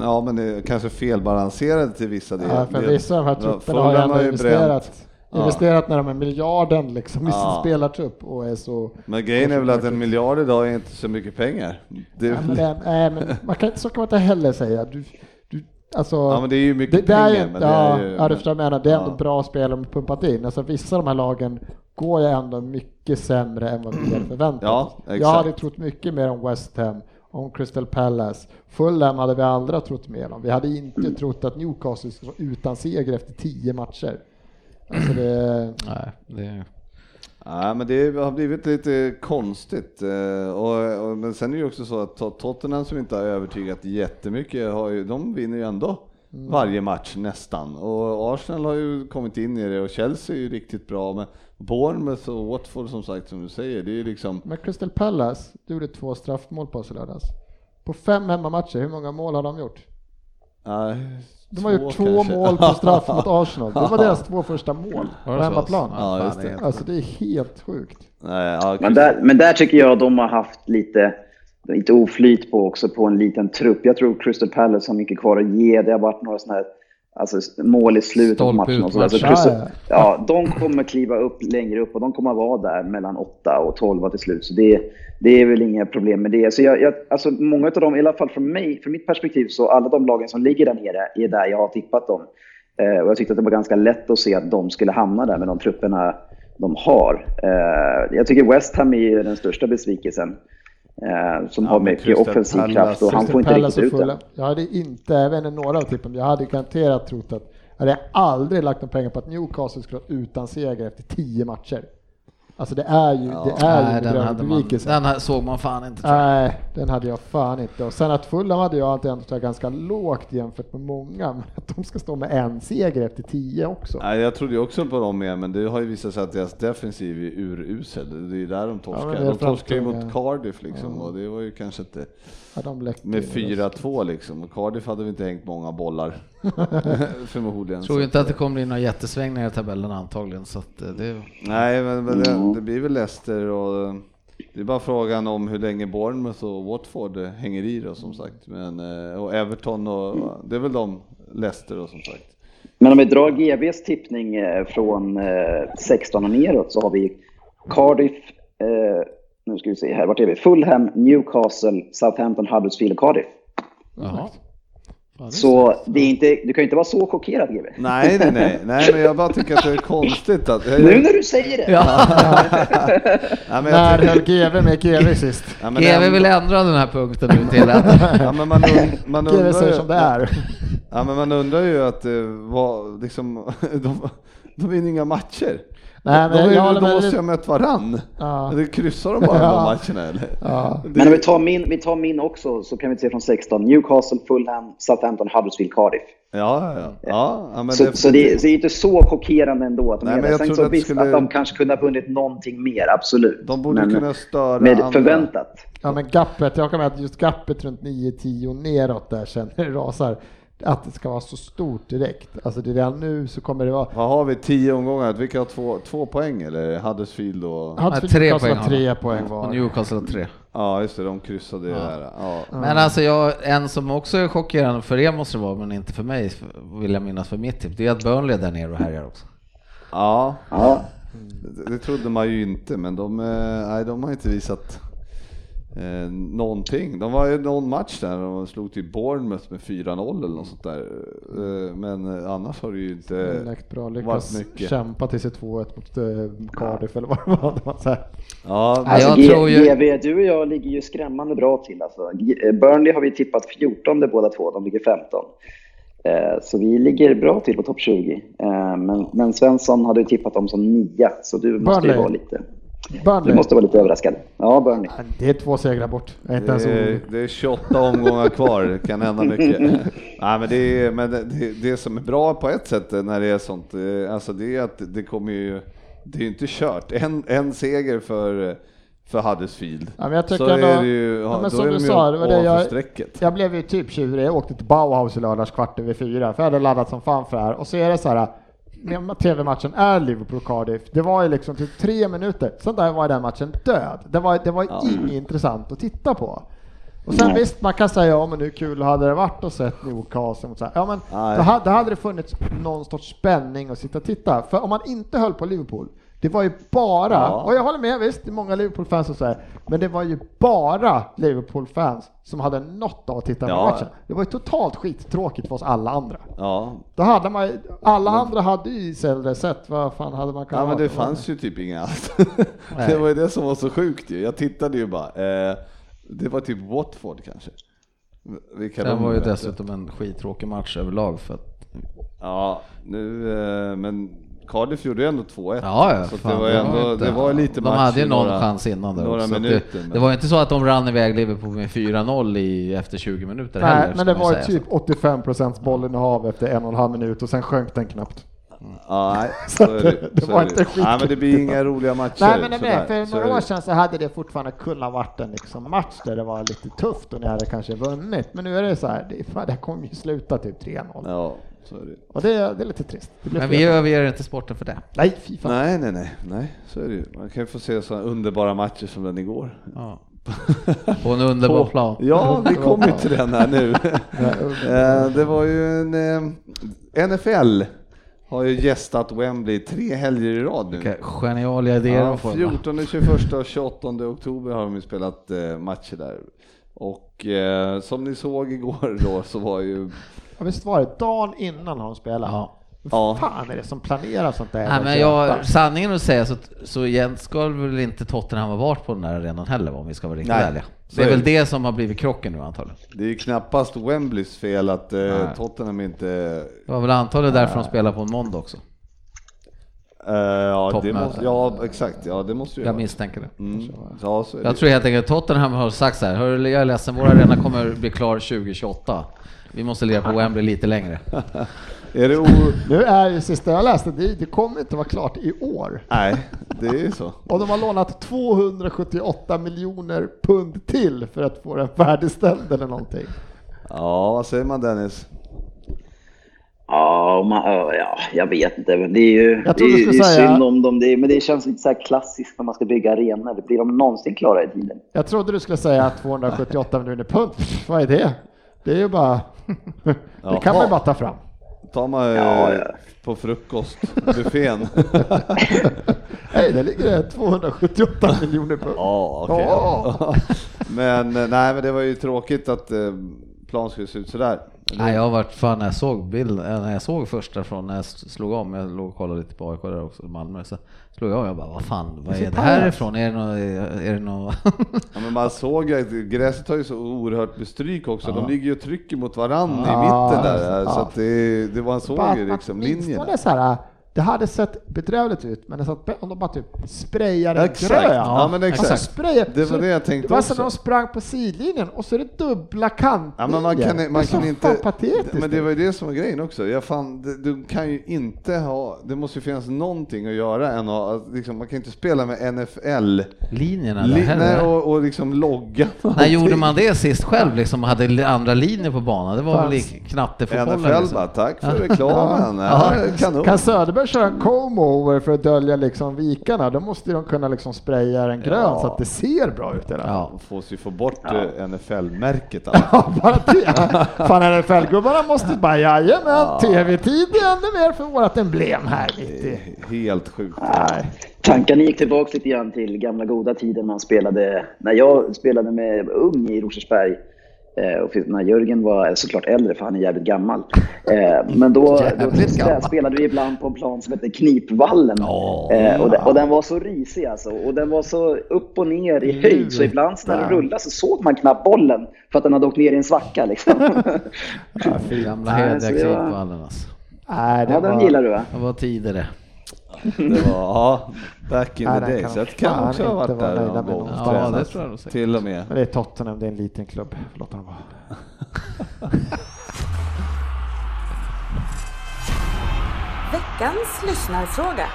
ja men det är kanske felbalanserade till vissa delar. Ja, för vissa av de här trupperna har ju ändå ju investerat. Ja. investerat när de är miljarden liksom i sin Ja. spelartrupp och är så... Men grejen är väl att en miljard idag är inte så mycket pengar. Det, Ja, men det, nej, men man kan, så kan man inte heller säga. Du, du, alltså, Ja, men det är ju mycket det, det är pengar, men det ja, är ju- ja, du förstår vad jag menar. Det är ändå Ja. bra spelare de pumpat in. Alltså, vissa av de här lagen går ju ändå mycket sämre än vad vi hade (clears throat) förväntat Ja, exakt. Jag hade trott mycket mer om West Ham, om Crystal Palace. Fulham hade vi andra trott mer om. Vi hade inte trott att Newcastle skulle vara utan seger efter tio matcher. Alltså det, (clears throat) Nej, det, Ja, men det har blivit lite konstigt. eh, Och, och, men sen är det ju också så att Tot- Tottenham som inte har övertygat jättemycket, har ju, de vinner ju ändå varje match nästan. Och Arsenal har ju kommit in i det och Chelsea är ju riktigt bra. Men Bournemouth och Watford som sagt som du säger, det är ju liksom... Men Crystal Palace du gjorde två straffmål på oss i lördags. På fem hemmamatcher, hur många mål har de gjort? ja, De har gjort två kanske. mål på straff mot (laughs) Arsenal. Det var deras två första mål på hemmaplan. Ja, just det är det. helt Alltså det är helt sjukt. Men där, men där tycker jag de har haft lite, lite oflyt på också på en liten trupp. Jag tror Crystal Palace har mycket kvar att ge. Det har varit några sådana här alltså, mål i slutet av matchen. Och så där. Så ut-matcher. Crystal, Ja, ja, de kommer kliva upp längre upp och de kommer vara där mellan 8 och 12 till slut. Så det, det är väl inga problem med det. Så jag, jag, alltså många av dem, i alla fall från mig, från mitt perspektiv, så alla de lagen som ligger där nere är där jag har tippat dem. Eh, och jag tyckte att det var ganska lätt att se att de skulle hamna där med de trupperna de har. Eh, jag tycker West Ham är den största besvikelsen. Eh, som Ja, har mycket offensiv Palace- kraft och han får inte Palace riktigt ut det. Jag hade inte, inte några av tippen, jag hade garanterat trott att jag hade aldrig lagt några pengar på att Newcastle skulle vara utan seger efter tio matcher. Alltså det är ju, Ja. det är Nej, ju den, hade man, den här såg man fan inte. Nej, den hade jag fan inte. Och sen att Fulham hade jag alltid ändå ganska lågt jämfört med många, men att de ska stå med en seger efter tio också. Nej, jag trodde ju också på dem med, men det har ju visat sig att deras defensiv är urusel. Det är ju där de torskar. är de torskar ju mot Cardiff liksom och det var ju kanske inte Ja, med ju. 4-2 liksom. Och Cardiff hade väl inte hängt många bollar. (laughs) Förmodligen. Jag tror inte att det kommer bli några jättesvängningar i tabellen antagligen. Så att eh, det, Nej, men, men det, det blir väl Leicester och eh, det är bara frågan om hur länge Bournemouth och Watford eh, hänger i då som sagt. Men, och Everton och det är väl de, Leicester då som sagt. Men om vi drar GVs tippning från eh, 16 och neråt så har vi Cardiff, nu ska vi se här, vart är vi? Fulham, Newcastle, Southampton, Huddersfield och Cardiff. jaha. Det Så det är inte, du kan ju inte vara så chockerad GV. Nej, nej, nej, (laughs) nej, men jag bara tycker att det är konstigt att... Jag, Nu när du säger det! nej, (laughs) men jag När höll GV med GV sist? ja, men GV ändå- vill ändra den här punkten nu till att Ja, men man, und, man GV undrar säger ju, som det är. Ja, men man undrar ju att eh, vad, liksom, (laughs) de, de vinner inga matcher. Nej, de men jag de med måste ju ha mött varann. Ja. Det kryssar de bara (laughs) Ja. de matcherna eller? Ja. Men om vi tar, min, vi tar min också så kan vi se från 16. Newcastle, Fulham, Southampton, Huddersfield, Cardiff. Ja, ja, ja. ja, ja men Så, så, det, så det är inte så chockerande ändå att de Nej, men det. jag Sen så att det visst skulle- att de kanske kunde ha vunnit någonting mer, absolut. De borde Men kunna störa med andra. förväntat. Ja men gappet, jag kan med att just gappet runt 9-10 neråt där känner det rasar. Att det ska vara så stort direkt. Alltså det är redan nu så kommer det vara... Vad har vi? Tio omgångar? Vilka har två, två poäng eller? Huddersfield och... Huddersfield tre Newcastle poäng har tre poäng Och var. Newcastle har tre. Ja, just det, de kryssade ja. där. Ja. Men alltså jag, en som också är chockerande för er måste det vara, men inte för mig, vill jag minnas för mitt tipp, det är att Burnley är där nere och härjar också. ja, Ja. det, det trodde man ju inte, men de, eh, nej, de har inte visat eh, någonting. De var ju någon match där de slog till Bournemouth med 4-0 eller något sånt där. Eh, men annars har det ju inte Läkt bra, varit lyckas mycket. kämpa till sig 2-1 mot eh, Cardiff eller vad det var. Det var så här. Ja, Alltså, jag tror ju- GV, du och jag ligger ju skrämmande bra till. Alltså. Eh, Burnley har vi tippat 14 båda två, de ligger 15. Eh, Så vi ligger bra till på topp 20. Eh, Men, men Svensson hade ju tippat dem som nia, så du måste ju Burnley. vara lite, du Burnley. måste vara lite överraskad. Ja, Burnley. Det är två segrar bort. Det är, det är 28 omgångar kvar, det kan hända mycket. (laughs) Nej, men det, är, men det, det som är bra på ett sätt när det är sånt, eh, alltså det är att det kommer ju, det är ju inte kört. En, en seger för, för Huddersfield. Ja, men jag tycker så ändå- är det ju, Ja, men då som är du sa, det var det jag-. Jag blev ju typ tjurig. Jag åkte till Bauhaus i lördags kvart över fyra, för jag hade laddat som fan för det här. Och så är det så här, TV-matchen är Liverpool-Cardiff, det var ju liksom typ tre minuter, sen där var den matchen död. Det var, det var inget intressant att titta på. Och sen Nej. visst, man kan säga ja men hur kul hade det varit att sett Newcastle och så här. Ja men då hade, då hade det funnits någon sorts spänning att sitta och titta. För om man inte höll på Liverpool, det var ju bara, Ja. och jag håller med visst, det är många Liverpool-fans som säger, men det var ju bara Liverpool-fans som hade något av att titta på Ja. matchen. Det var ju totalt skittråkigt för oss alla andra. Ja. Då hade man ju- alla andra hade ju istället sett, vad fan hade man kunnat ja, men det fanns ju typ inga alls. (laughs) det var ju det som var så sjukt ju. Jag tittade ju bara. Eh, det var typ Watford kanske. Vilka Det de var ju dessutom en skittråkig match överlag för att Ja, nu, eh, men Cardiff gjorde ju ändå 2-1. Ja, ja, så fan, det var ju ändå, inte- det var lite De match hade ju i någon några, chans innan där några också. minuter. Det, men- det var ju inte så att de rann iväg Liverpool med 4-0 i, efter 20 minuter Nej, heller. men det var säga. typ 85 procents bollinnehav efter en och en halv minut och sen sjönk den knappt. Nej, (laughs) Så är det, det så var inte det. skitkul. Nej, men det blir inga roliga matcher. Nej men det med, för Så några år det. sedan så hade det fortfarande kunnat varit en liksom match där det var lite tufft och ni hade kanske vunnit. Men nu är det så här, det, fan, det kommer ju sluta typ 3-0. Ja, så är det. Och det, det är lite trist. Det blir Men vi överger inte sporten för det. Nej, fy fan. Nej, nej, nej, nej, så är det ju. Man kan ju få se sådana underbara matcher som den igår. Ja. På en underbar plan. Ja, vi kommer ju till den här nu. (laughs) Eh, det var ju en eh, NFL har ju gästat Wembley tre helger i rad nu. Vilka geniala idéer Ja, de får. 14, 21 och 28 oktober har de ju spelat eh, matcher där. Och eh, som ni såg igår då så var ju, Ja, visst var det dagen innan har de spelat? Ja. Vad fan är det som planerar sånt där? Nej, men jag, sanningen att säga så, så egentligen ska väl inte Tottenham ha varit på den där arenan heller om vi ska vara riktigt Nej, ärliga. Det är är väl det. det som har blivit krocken nu antagligen. det är ju knappast Wembleys fel att eh. Tottenham inte, Det var väl antagligen därför de spelade på en måndag också. Eh, ja, det måste, ja, exakt. Ja, det måste ju Jag misstänker det. Mm. Ja, så Jag det. tror helt enkelt Tottenham har sagt så här, hörru, jag är ledsen, vår arena kommer bli klar 2028. Vi måste lira på Wembley lite längre. (laughs) Är det o... Nu är ju sista jag läste, det, det kommer inte vara klart i år. Nej, det är ju så. (laughs) Och de har lånat 278 miljoner pund till för att få den färdigställd eller någonting. Ja, vad säger man Dennis? Ja, man, ja, jag vet inte. Men det är ju, Jag det är, säga- synd om dem. Det men det känns lite så här klassiskt när man ska bygga arenor. Blir de någonsin klara i tiden? Jag trodde du skulle säga 278 miljoner pund. Vad är det? Det är ju bara... (laughs) det kan man ju bara ta fram. Tar man eh, Ja, ja. på frukostbuffén? (laughs) Nej, det ligger det 278 miljoner pund. ja, okej. Ja. (laughs) Men eh, nej, men det var ju tråkigt att eh, plan skulle se ut sådär. Nej, jag har varit fan när jag såg bilden, när jag såg första från när jag slog om, jag låg och kollade lite på AIK där också, Malmö, så slog jag om, jag bara vad fan, vad är det här ifrån? Är det något, är det något? (laughs) Ja, men man såg ju att gräset har ju så oerhört bestryk också. De ligger ju och trycker mot varandra i Ja, mitten där. ja. Så att det, det var, man såg ju liksom linjerna. Så här, det hade sett bedrövligt ut, men det satt, om de bara typ sprayar en Exakt. grön. Ja, men exakt. Alltså spraya, Det var så- det jag tänkte Det var som de sprang på sidlinjen och så är det dubbla kantlinjer. Ja, men man kan, Det är man så kan inte... fan patetiskt. Men det var ju det som var grejen också. Jag fan, det- du kan ju inte ha... Det måste ju finnas någonting att göra än att, liksom, man kan inte spela med NFL Linjerna där li, heller. nej, och, och liksom logga. (laughs) När gjorde man det sist själv liksom, och hade andra linjer på banan? Det var väl knattefotbollen NFL liksom. bara, tack för reklamen. Ja, Ja, kanon. Kan Söderberg köra en comb-over för att dölja liksom vikarna, då måste de kunna liksom spraya den grön Ja. så att det ser bra ut fall. Ja. Får sig få bort eh, NFL-märket. (laughs) Ja, bara det. Fan NFL-gubbarna måste bara, jajamän, tv-tid är ännu mer för vårt emblem här mitt i. Helt sjukt. Nej. Tankarna gick tillbaka lite grann till gamla goda tiden man spelade, när jag spelade med ung i Rosersberg. Eh, och när Jörgen var såklart äldre, för han är jävligt gammal. Eh, men då, (laughs) då Jävligt gammal. spelade vi ibland på en plan som hette Knipvallen. Eh, och, den, och den var så risig alltså. Och den var så upp och ner i höjd, så ibland när den rullade så såg man knappt bollen för att den hade åkt ner i en svacka. Liksom. (laughs) Gamla Nej, hederliga så det var- knipvallen alltså. Nej, det ja, den var... gillar du va? Det var tider det. Var, ja, back in Nej, the days. Jag kan också ha inte varit där någon gång. Ja, det tror jag nog säkert. Till och med. Men det är Tottenham, det är en liten klubb. Låt dem vara. (laughs) Veckans lyssnarfråga.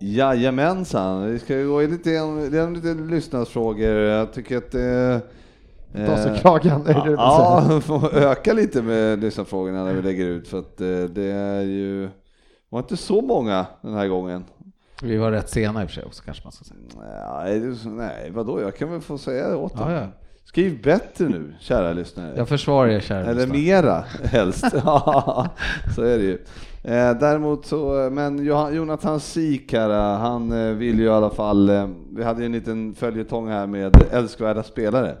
Jajamensan, vi ska gå in lite, igen- det är lite lyssnarsfrågor. Jag tycker att det... Ta sig kragen, är det vill Ja, (laughs) får öka lite med lyssnarfrågorna när vi lägger ut för att eh, det är ju... var inte så många den här gången. Vi var rätt sena i och för sig också kanske man ska säga. Nej, vadå, jag kan väl få säga det åt Ja, ja. Skriv bättre nu, kära lyssnare. Jag försvarar er kära Eller lyssnare. mera (laughs) helst. Ja, så är det ju. Eh, däremot så, men Johan- Jonathan Sik här, eh, han eh, vill ju i alla fall, eh, vi hade ju en liten följetong här med älskvärda spelare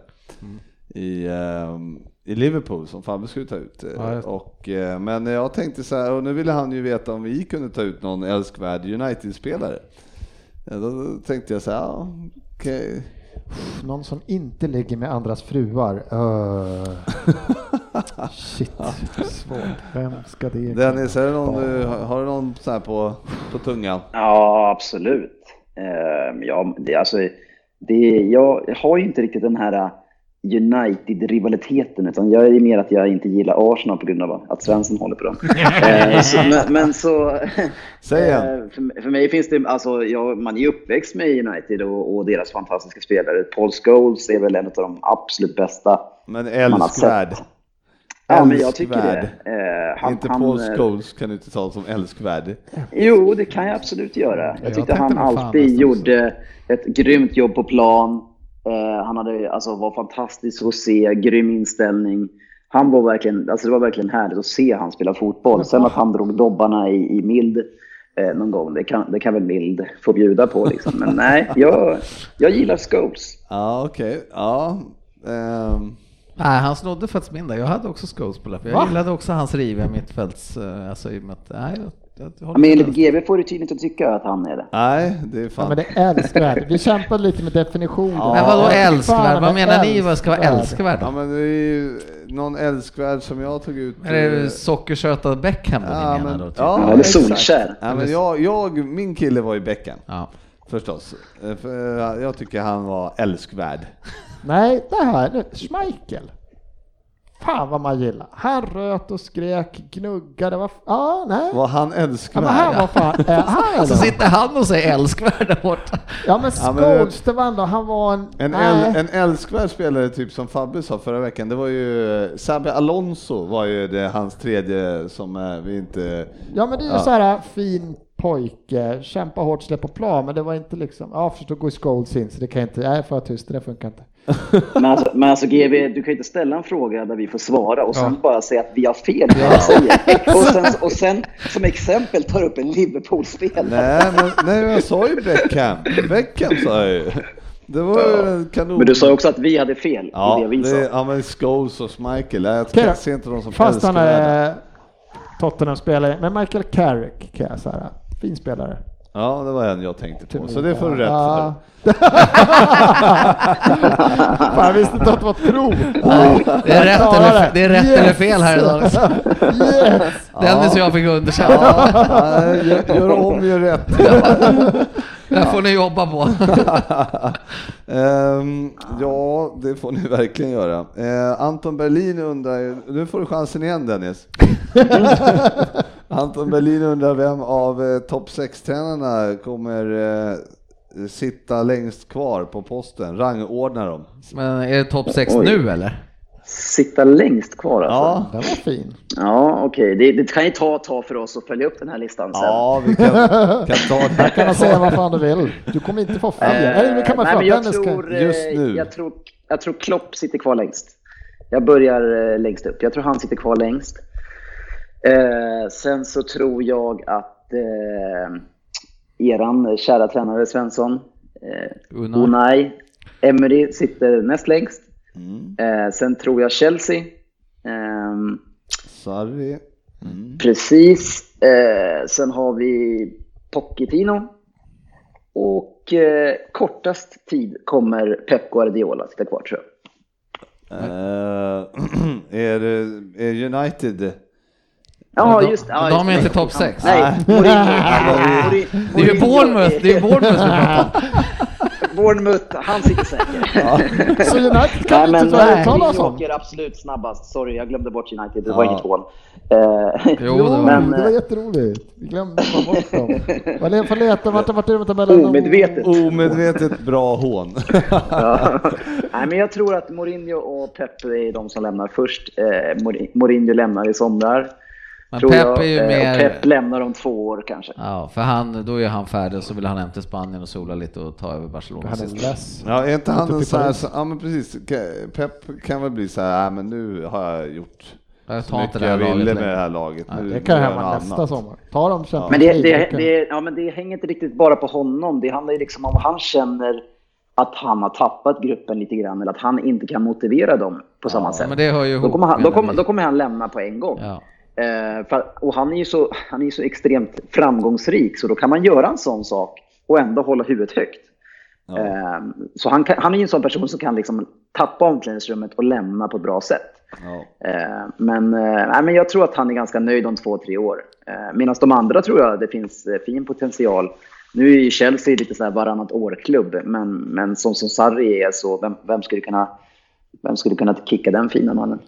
i, eh, i Liverpool som Fabbe skulle ta ut. Eh, Ja, och, eh, men jag tänkte så här, och nu ville han ju veta om vi kunde ta ut någon älskvärd United-spelare. Ja, då tänkte jag så här, ja, okej. Någon som inte ligger med andras fruar. Uh. (laughs) Shit, svårt. Vem ska det Dennis, är det någon, du, har du någon så här på, på tungan? Ja, absolut. Eh, ja, det, alltså, det, jag har ju inte riktigt den här United-rivaliteten, utan jag är mer att jag inte gillar Arsenal på grund av att Svensson håller på dem. (laughs) eh, så, men, men så... (laughs) Säg eh, för, för mig finns det, alltså, jag, man är uppväxt med United och, och deras fantastiska spelare. Paul Scholes är väl en av de absolut bästa Men älskvärd. Ja, men jag tycker det. Eh, han, inte han, Paul eh, Scholes kan du inte ta som älskvärd. Jo, det kan jag absolut göra. Jag Jag tyckte tänkte han alltid gjorde ett grymt jobb på plan. Eh, han hade, alltså, var fantastisk att se, grym inställning. Han var verkligen, alltså det var verkligen härligt att se han spela fotboll. Sen att han drog dobbarna i, i mild eh, någon gång, det kan, det kan väl mild få bjuda på. Liksom. Men (laughs) nej, jag, jag gillar Scopes. Ja, okej. Ja. ehm, Nej, han snodde faktiskt min där. Jag hade också Scholes på läppen. Jag Va? gillade också hans riviga mittfälts, eh, alltså i och med att, nej, Ja, men enligt GB får du tydligen inte tycka att han är det. Nej, det är Ja, fan. men det är älskvärt. Vi kämpade lite med definitionen. Ja. Men vadå älskvärd? Vad menar ni vad ska vara älskvärd? Ja, men det är ju någon älskvärd som jag tog ut. Är det eh, sockersöta Beckham ja, ni menar men- då? Typ? ja, Ja, eller. Solskär. Ja, men jag, jag, min kille var ju Beckham, Ja. förstås. Eh, För eh, jag tycker han var älskvärd. Nej, det här. Schmeichel. Fan vad man gillar. Han röt och skrek, gnuggade. Var, ja, nej. Var han Ja, älskvärd? men han var fan... Äh, han Så sitter han och säger älskvärd där borta. Ja men Ja, men- Scholes, det var ändå, han var en... En, äl, en älskvärd spelare, typ som Fabbe sa förra veckan, det var ju eh, Sabbe Alonso var ju det, hans tredje som eh, vi inte... Ja men det är ju Ja. så här fin pojke, kämpa hårt, släpp på plan, men det var inte liksom, ja förstår gå i Scholes in så det kan jag inte, nej jag tyst, det funkar inte. Men alltså, men alltså GB, du kan ju inte ställa en fråga där vi får svara och sen Ja. bara säga att vi har fel i vad vi säger. (laughs) Och sen, och sen som exempel tar upp en Liverpool-spelare. Nej, men nej, jag sa ju Beckham. Beckham sa jag ju. Det var en kanon. Men du sa också att vi hade fel Ja, i det vi det, sa. ja men Scholes och Schmeichel, jag då. ser inte dem som Fast han är Tottenham-spelare, men Michael Carrick kan jag säga, fin spelare. Ja, det var en jag tänkte på, så det får du rätt Ja. för. (laughs) Fan, jag visste inte att det var ett prov. Det är rätt, Ja, eller, det är rätt Yes. eller fel här idag. Yes! (laughs) Dennis och jag fick underkänt. Ja, ja, gör, gör om, gör rätt. (laughs) Det får ni jobba på. Ehm, ja, det får ni verkligen göra. Eh, Anton Berlin undrar, nu får du chansen igen Dennis. Anton Berlin undrar vem av eh, topp 6-tränarna kommer eh, sitta längst kvar på posten, rangordna dem. Men är det topp 6 Oj. nu eller? Sitta längst kvar alltså. Ja, Den var fin. Ja, okej. Det, det kan ju ta, ta för oss att följa upp den här listan sen. ja vi kan, kan ta (laughs) det. Kan man säga vad fan du vill. Du kommer inte få följa. Eh, kan man nej, men jag kan- tror, eh, Just nu. Jag tror, jag tror Klopp sitter kvar längst. Jag börjar eh, längst upp. Jag tror han sitter kvar längst. Eh, sen så tror jag att eh, eran kära tränare Svensson, eh, Unai. Unai Emery sitter näst längst. Mm. Eh, sen tror jag Chelsea. Ehm, Sarri. Mm. Precis. Eh, sen har vi Pochettino. Och eh, kortast tid kommer Pep Guardiola sitta kvar tror jag. Eh, (clears throat) är, det- är United Ja, de- just ja, de är just inte topp sex. Nej, Mourinho. Mourinho- Det är ju Bournemouth, det är ju Bournemouth vi pratar om. Bournemouth, han sitter säker. (laughs) Så United kan Nej, inte nej, uttala oss om. åker absolut snabbast. Sorry, jag glömde bort United. Det var Ja. inget hån. Eh, (laughs) Jo, det var Men, det var eh, jätteroligt. Vi glömde bara bort dem. Vad för leta? Vart vart är det med tabellen? Omedvetet. omedvetet bra hån? (laughs) Ja. Nej, men jag tror att Mourinho och Pep är de som lämnar först. Eh, Mourinho- Mourinho lämnar i somrar. Men tror Pep jag. är ju Eh, och mer... Pep lämnar om två år kanske. Ja, för han, då är han färdig och så vill han hem till Spanien och sola lite och ta över Barcelona. Han är less. Ja, är inte han en sån här, så- ja men precis, Pep kan väl bli så här, "Ah, men nu har jag gjort Jag så tar inte mycket det här jag ville laget med det här laget. Ja, Nu Det kan hända nästa annat." sommar. Ta dem Champions Men det, det, det, ja, men det hänger inte riktigt bara på honom. Det handlar ju liksom om han känner att han har tappat gruppen lite grann eller att han inte kan motivera dem på samma sätt. Men det hör ju ihop. Då kommer, han, då, kommer, då kommer han lämna på en gång. Ja. Eh, för, och han är ju så, han är så extremt framgångsrik så då kan man göra en sån sak och ändå hålla huvudet högt. Ja. Eh, så han, kan, han är ju en sån person som kan liksom tappa omklädningsrummet och lämna på ett bra sätt. Ja. Eh, men, eh, nej, men jag tror att han är ganska nöjd om två, tre år. Eh, Medan de andra tror jag det finns eh, fin potential. Nu är ju Chelsea lite så här varannat år-klubb, men, men som, som Sarri är så, vem, vem, skulle kunna, vem skulle kunna kicka den fina mannen?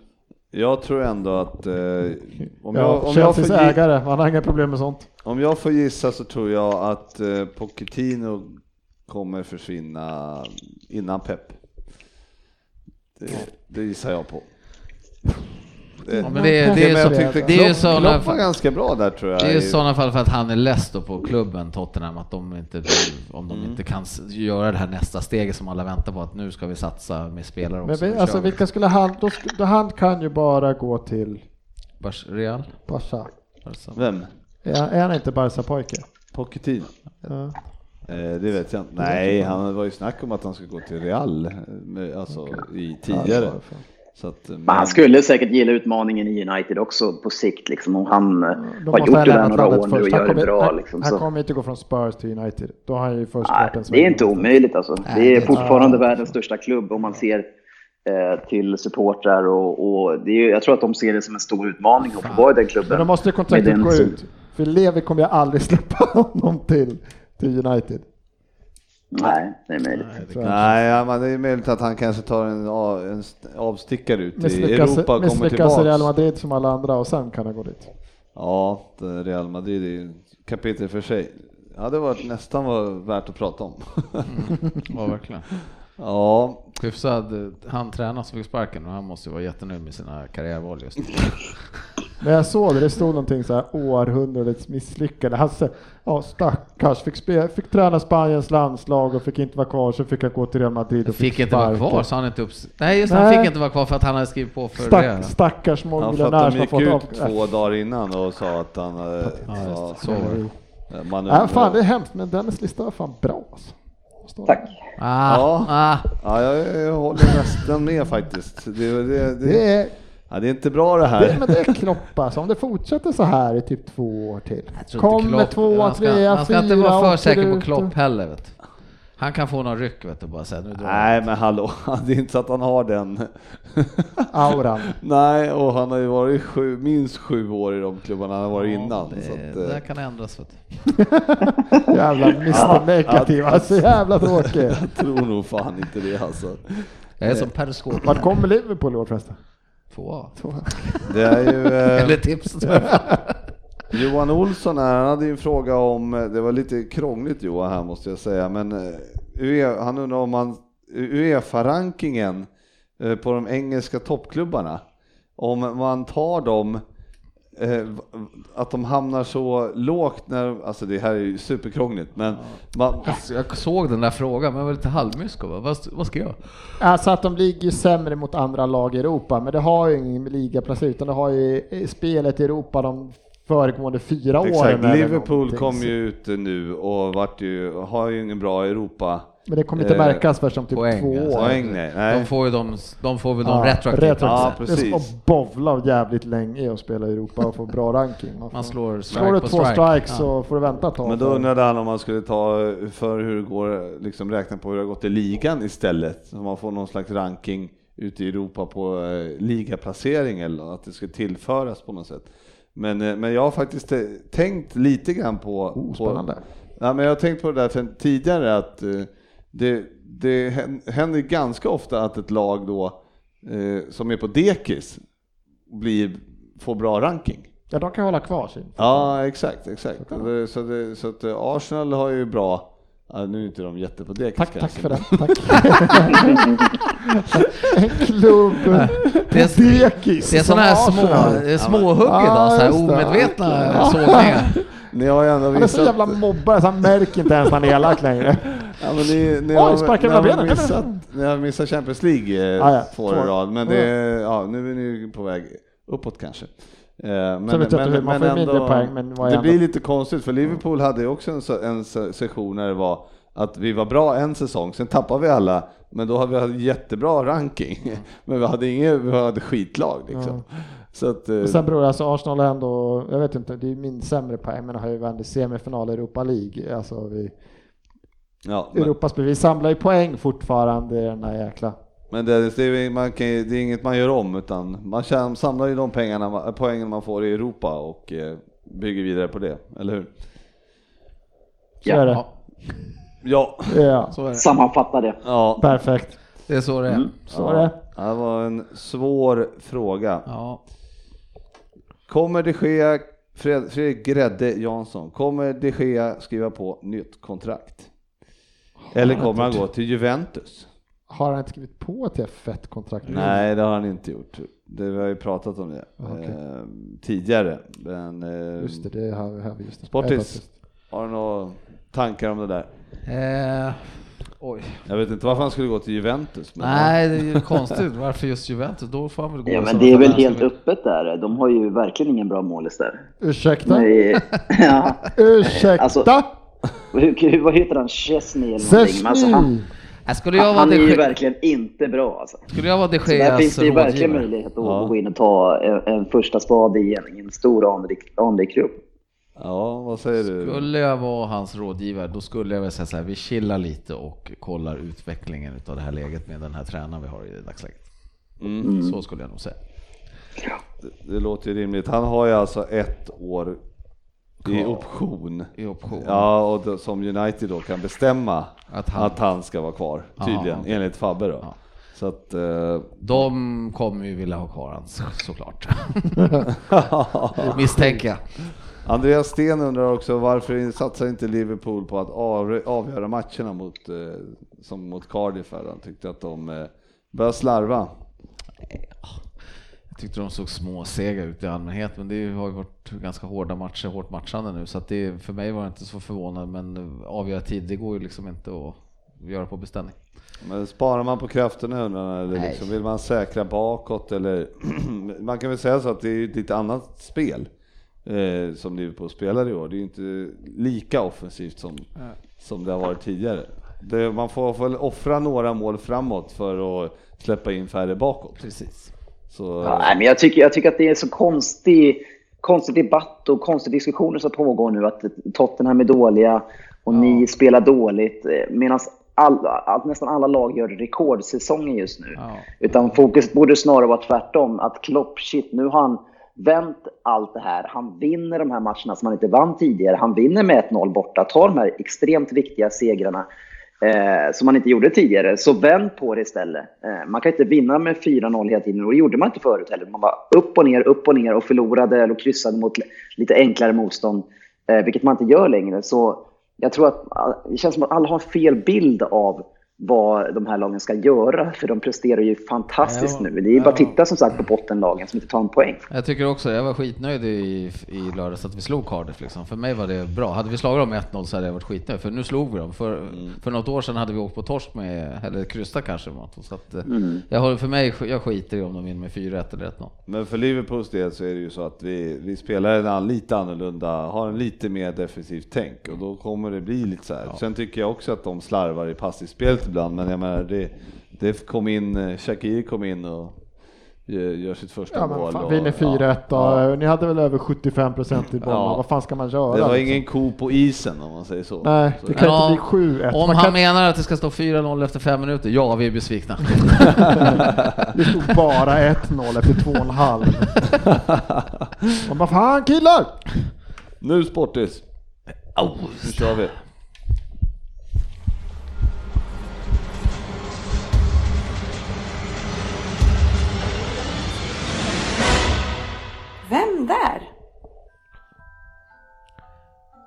Jag tror ändå att eh, om, Ja, jag, om, jag Chelseas får, gi- ägare, han har inga problem med sånt. om jag får gissa så tror jag att eh, Pochettino kommer försvinna innan Pep. Det, det gissar jag på. Det, Ja, men det, det, är men så, jag tyckte det är ju sådana fall, ganska bra där tror jag. det är ju i- sådana fall för att han är less på klubben Tottenham, att de inte, om de inte kan göra det här nästa steget som alla väntar på, att nu ska vi satsa med spelare Men också. vi, Nu alltså vi. vilka skulle han, då, då han kan ju bara gå till Bars, Real? Barca. Barca. Vem? Är, är han inte Barca-pojke? Pochettino? Ja. Eh, det vet jag inte. Nej, han var ju snack om att han skulle gå till Real, eh, alltså i tidigare. Att, Men han skulle säkert gilla utmaningen i United också på sikt, liksom, om han eh, Då har gjort det där några år nu och gör det bra. han- Liksom, Han så. kommer inte gå från Spurs till United. Då har han ju först Nej, det är inte omöjligt alltså. Nej, Det är det- fortfarande Ja. världens största klubb om man ser eh, till supportrar och, och det är, jag tror att de ser det som en stor utmaning att få vara i den klubben. Men då måste kontraktet gå ut. För Levi kommer jag aldrig (laughs) släppa honom till, till United. Nej, det är möjligt. Nej, ja, men det är möjligt att han kanske tar en, av- en st- avstickare ut i Europa och kommer misslyckas i Real. Madrid som alla andra och sen kan han gå dit. Ja, det- Real Madrid är ju kapitel för sig. Ja, det var nästan var värt att prata om. Ja, verkligen. (laughs) ja, Hyfsad, han tränaren som fick sparken och han måste ju vara jättenöjd med sina karriärval just nu. (laughs) Men jag såg det, det stod någonting så här århundradets misslyckande. Hasse, ja stackars, fick, spe, fick träna Spaniens landslag och fick inte vara kvar, så fick han gå till Real Madrid och Fick inte vara kvar, så han inte upp... Nej, just det, han Nej. fick inte vara kvar för att han hade skrivit på för Stack, det. stackars ja, mångmiljonär som har gick fått ut av... två dagar innan och sa att han... eh, Ja, det. Så var det. man Nej, fan det är hemskt, men Dennis lista var fan bra alltså. Tack. Ah, Ja. ah. Ja, jag, jag håller nästan med faktiskt. Det, det, det, Det är, ja, det är inte bra det det, här. men det är Klopp alltså. Om det fortsätter så här i typ två år till. Kommer tvåa, man ska, trea, Man ska inte fyra, vara för säker på. Klopp heller vet. Han kan få någon ryck vet du, bara säga nu drar Nej, men hallå, (laughs) det är inte så att han har den. (laughs) Auran. Nej, och han har ju varit sju, minst sju år i de klubbarna han har varit innan. Det, så att, det eh, där kan ändras vet du. (laughs) Jävla Mr Negativ, alltså jävla tråkig. jag tror nog fan inte det alltså. Jag är som periskop. Vart kommer Liverpool i år förresten? Två. Det är ju... (laughs) Eh, Eller tips. (laughs) Johan Olsson här, han hade ju en fråga om, det var lite krångligt Johan här måste jag säga, men eh, UE, han undrar om man, Uefa-rankingen eh, på de engelska toppklubbarna, om man tar dem, eh, att de hamnar så lågt när, alltså det här är ju superkrångligt, men man, Alltså, Jag såg den där frågan, men jag var lite halvmysko. va? Vad, vad ska jag? Alltså att de ligger sämre mot andra lag i Europa, men det har ju ingen ligaplacering utan det har ju i spelet i Europa de föregående fyra åren. exakt, eller Liverpool kom ju ut nu och vart ju, har ju ingen bra Europa Men det kommer inte eh, märkas först om typ Poäng, två alltså. år. poäng nej. nej. De får ju de, de får väl de Ja, retroaktivt. retroaktivt. Ja, Det är som att bovla jävligt länge och spela i Europa och få bra (laughs) ranking. Man, får, Man slår strike slår du på två strike. strikes Ja. så får du vänta ett tag. Men då undrade han om man skulle ta för hur det går, liksom räkna på hur det har gått i ligan istället. Så man får någon slags ranking ute i Europa på eh, ligaplacering eller att det ska tillföras på något sätt. Men, eh, men jag har faktiskt eh, tänkt lite grann på... Oh, på spännande. ja, men jag har tänkt på det där tidigare att eh, det, det hän- händer ganska ofta att ett lag då eh, som är på dekis blir, får bra ranking. Ja, de kan hålla kvar sin. Ja, exakt, exakt. Så, det, så, det, så att eh, Arsenal har ju bra, ja, nu är inte de jätte på det Tack, tack för den. Tack. en klubb Det är, på dekis. det är sådana här små, det småhugg Ja, idag, så här det. omedvetna Ja. sågningar. Ni har ju ändå Han är så visat... jävla mobbare så han märker inte ens att han är elak längre. Ja, men ni, ni Oj, har, mellan benen. missat, ni har missat Champions League eh, Ah, ja. två år i rad, men det, ja, nu är ni på väg uppåt kanske. Eh, Men, poäng, det ändå- blir lite konstigt för Liverpool hade ju också en, en se- session när det var att vi var bra en säsong, sen tappade vi alla, men då hade vi jättebra ranking. (laughs) Men vi hade inget, vi hade skitlag liksom. Så att, eh, Och sen beror det, alltså Arsenal ändå, jag vet inte, det är min sämre poäng, men har ju vänt i semifinal i Europa League. Alltså vi, ja, men, Europaspel, vi samlar ju poäng fortfarande i den där jäkla. men det, det, är, man kan, det är inget man gör om, utan man tjän- samlar ju de pengarna, poängen man får i Europa och eh, bygger vidare på det, eller hur? Så är det. Ja, Ja, Ja, så är det. Sammanfatta det. ja. perfekt. Det är så det är. Så är det. Ja, det var en svår fråga. Ja. Kommer det ske, Fred, Fredrik Grädde Jansson, kommer det ske skriva på nytt kontrakt? Eller kommer han gå till Juventus? Har han inte skrivit på ett F1-kontrakt? Nej, det har han inte gjort. Det, vi har ju pratat om det Okej. eh, tidigare. Men, eh, Just det, det har vi, har vi just det. Sportis, har du några tankar om det där? Eh, oj. Jag vet inte varför han skulle gå till Juventus. Men Nej, det är ju konstigt. (laughs) Varför just Juventus? Då får han väl gå Ja, men det är väl helt öppet där. De har ju verkligen ingen bra målis där. Ursäkta? Nej, (laughs) ja. Ursäkta? Alltså, vad heter han? Chesney eller någonting? Alltså, han, skulle jag Han är ju verkligen inte bra alltså. skulle jag vara de Så där finns det ju verkligen möjlighet att Ja. gå in och ta en, en första spade i en, en stor anrik, anrik klubb. Ja, vad säger du? Skulle jag vara hans rådgivare, då skulle jag väl säga så här, vi chillar lite och kollar utvecklingen utav det här läget med den här tränaren vi har i dagsläget. Mm. Så skulle jag nog säga. Det, det låter ju rimligt. Han har ju alltså ett år i option. I option. Ja, och då, som United då kan bestämma Att att han- han, ska vara kvar, Ja, tydligen, okej. enligt Fabbe då. Ja. Så att, eh, De kommer ju vilja ha kvar hans såklart. (laughs) Misstänker jag. Andreas Sten undrar också varför satsar inte Liverpool på att av, avgöra matcherna mot, eh, som mot Cardiff här? Han tyckte att de eh, började slarva. Jag tyckte de såg små sega ut i allmänhet, men det har ju varit ganska hårda matcher, hårt matchande nu, så att det, för mig var det inte så förvånande, men avgöra tid, det går ju liksom inte att göra på beställning. Men sparar man på krafterna undrar man, eller liksom, vill man säkra bakåt eller (clears throat) man kan väl säga så att det är ett lite annat spel eh, som Liverpool spelar i år. Det är ju inte lika offensivt som, som det har varit tidigare. Det, man får, får väl offra några mål framåt för att släppa in färre bakåt. Precis. Så, Ja, nej, men jag, tycker, jag tycker att det är så konstig, konstig debatt och konstiga diskussioner som pågår nu. Att Tottenham är dåliga och ni spelar dåligt. Medan all, all, nästan alla lag gör rekordsäsonger just nu. Ja. Utan fokus borde snarare vara tvärtom. Att Klopp, shit, nu har han vänt allt det här. Han vinner de här matcherna som han inte vann tidigare. Han vinner med 1-0 borta. Tar de här extremt viktiga segrarna eh, som man inte gjorde tidigare. Så vänd på det istället. Eh, man kan inte vinna med 4-0 hela tiden och det gjorde man inte förut heller. Man var upp och ner, upp och ner och förlorade eller kryssade mot lite enklare motstånd. Eh, vilket man inte gör längre. Så jag tror att det känns som att alla har fel bild av vad de här lagen ska göra, för de presterar ju fantastiskt Ja, nu. Det är ju bara att ja. titta som sagt på bottenlagen som inte tar en poäng. Jag tycker också, jag var skitnöjd i, i lördags att vi slog Cardiff liksom. För mig var det bra. Hade vi slagit dem med 1-0 så hade jag varit skitnöjd, för nu slog vi dem. För, för något år sedan hade vi åkt på torsk med, eller kryssat kanske. mot. Så att, eh, jag håller, för mig, jag skiter i om de vinner med 4-1 eller 1-0. Men för Liverpools del så är det ju så att vi, vi spelar en lite annorlunda, har en lite mer defensivt tänk och då kommer det bli lite så här. Sen tycker jag också att de slarvar i passivspelet ibland, men jag menar det, det kom in, Shaqiri kom in och gör, sitt första Ja mål. men fan, och- vinner 4-1 då. ja. Ni hade väl över 75% i bollen. Ja. Vad fan ska man göra? Det var liksom? ingen ko på isen om man säger så. Nej, det kan Ja, inte bli 7-1. Om Man han kan, menar att det ska stå 4-0 efter fem minuter, ja vi är besvikna. (laughs) Det stod bara 1-0 efter 2,5. Man bara fan killar! Nu Sportis, Au. nu kör vi. Vem där?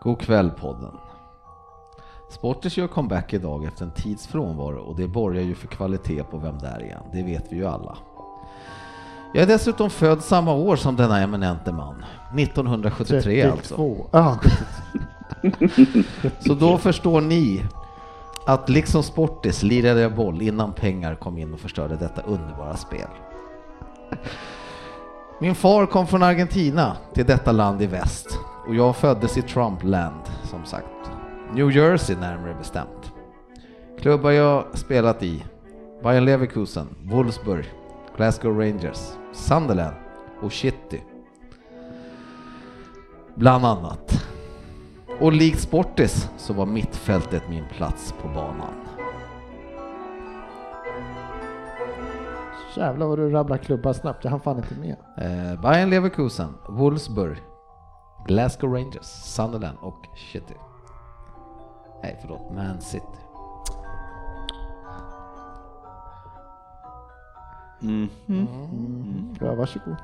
God kväll podden. Sporters gör comeback idag efter en tids frånvaro och det borgar ju för kvalitet på Vem där igen, det vet vi ju alla. Jag är dessutom född samma år som denna eminente man, 1973 alltså. 32. Ja, (laughs) Så då förstår ni att liksom Sportis lirade jag boll innan pengar kom in och förstörde detta underbara spel. Min far kom från Argentina till detta land i väst och jag föddes i Trumpland som sagt. New Jersey närmare bestämt. Klubbar jag spelat i Bayern Leverkusen, Wolfsburg, Glasgow Rangers, Sunderland och City. Bland annat. Och likt Sportis så var mittfältet min plats på banan. Jävlar vad du rabblar klubbar snabbt. Jag hann fan inte med. Eh, Bayern Leverkusen, Wolfsburg, Glasgow Rangers, Sunderland och City. Nej, förlåt, Man City. Ja, varsågod.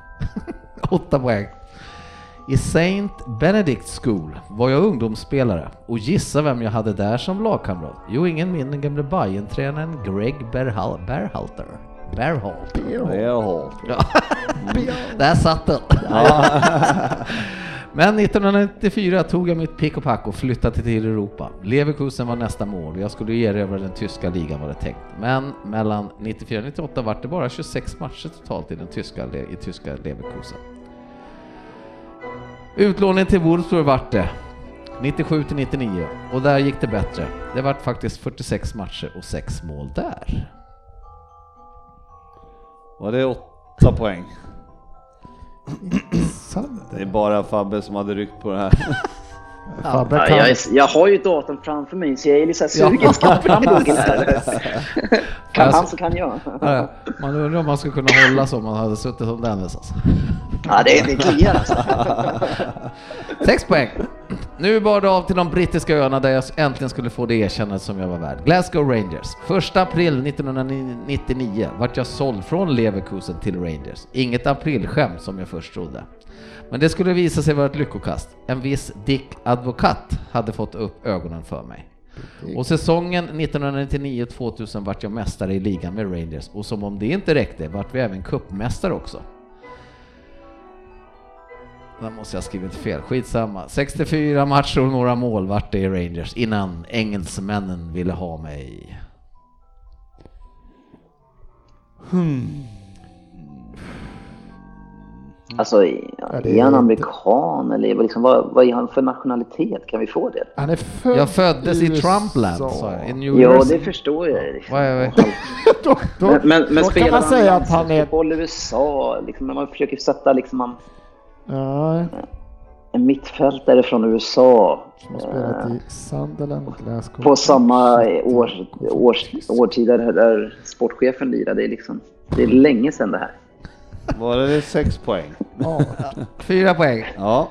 (laughs) Åtta poäng. I Saint Benedict School var jag ungdomsspelare och gissa vem jag hade där som lagkamrat? Jo, ingen mindre än gamle Bayern-tränaren Greg Berhal Berhalter. Berhalter. Jaha. (laughs) Där satt den! (laughs) Men 1994 tog jag mitt pick och pack och flyttade till Europa. Leverkusen var nästa mål jag skulle erövra den tyska ligan var det tänkt. Men mellan 94 och 98 var det bara 26 matcher totalt i den tyska, i tyska Leverkusen. Utlåning till Wolfsburg vart det. 97 till 99 och där gick det bättre. Det vart faktiskt 46 matcher och 6 mål där. Var det åtta poäng? (clears throat) Det är bara Fabbe som hade ryckt på det här. (laughs) Ja, kan... jag, är, jag har ju datorn framför mig så jag är lite sugen. Ska jag fram här? (laughs) eller? Kan Alltså- han så kan jag. Ja, Man undrar om man skulle kunna hålla så om man hade suttit som Dennis alltså. Ja, det, det kliar alltså. (laughs) Sex poäng. Nu bar det av till de brittiska öarna där jag äntligen skulle få det erkännande som jag var värd. Glasgow Rangers. 1 april 1999 vart jag såld från Leverkusen till Rangers. Inget aprilskämt som jag först trodde. Men det skulle visa sig vara ett lyckokast. En viss Dick Advokat hade fått upp ögonen för mig. Och säsongen 1999-2000 vart jag mästare i ligan med Rangers och som om det inte räckte vart vi även cupmästare också. Där måste jag ha skrivit fel, skitsamma. 64 matcher och några mål vart det i Rangers innan engelsmännen ville ha mig. Alltså, är, det är han är- amerikan eller vad liksom, vad, vad är han för nationalitet? Kan vi få det? Han är född Jag föddes i USA. Trumpland, sa jag, i New Ja, Jersey. det förstår jag. Liksom. Vad är- (laughs) då, då, Men, men, men spelar man säga han att han är... fotboll i USA? Liksom, när man försöker sätta liksom, Ja, en mittfältare från USA som har spelat i Sunderland, Glasgow. på samma år, års, årtid där, där sportchefen lirade. Det är, liksom, det är länge sedan det här. Var det sex poäng? Ja, Fyra poäng. Ja.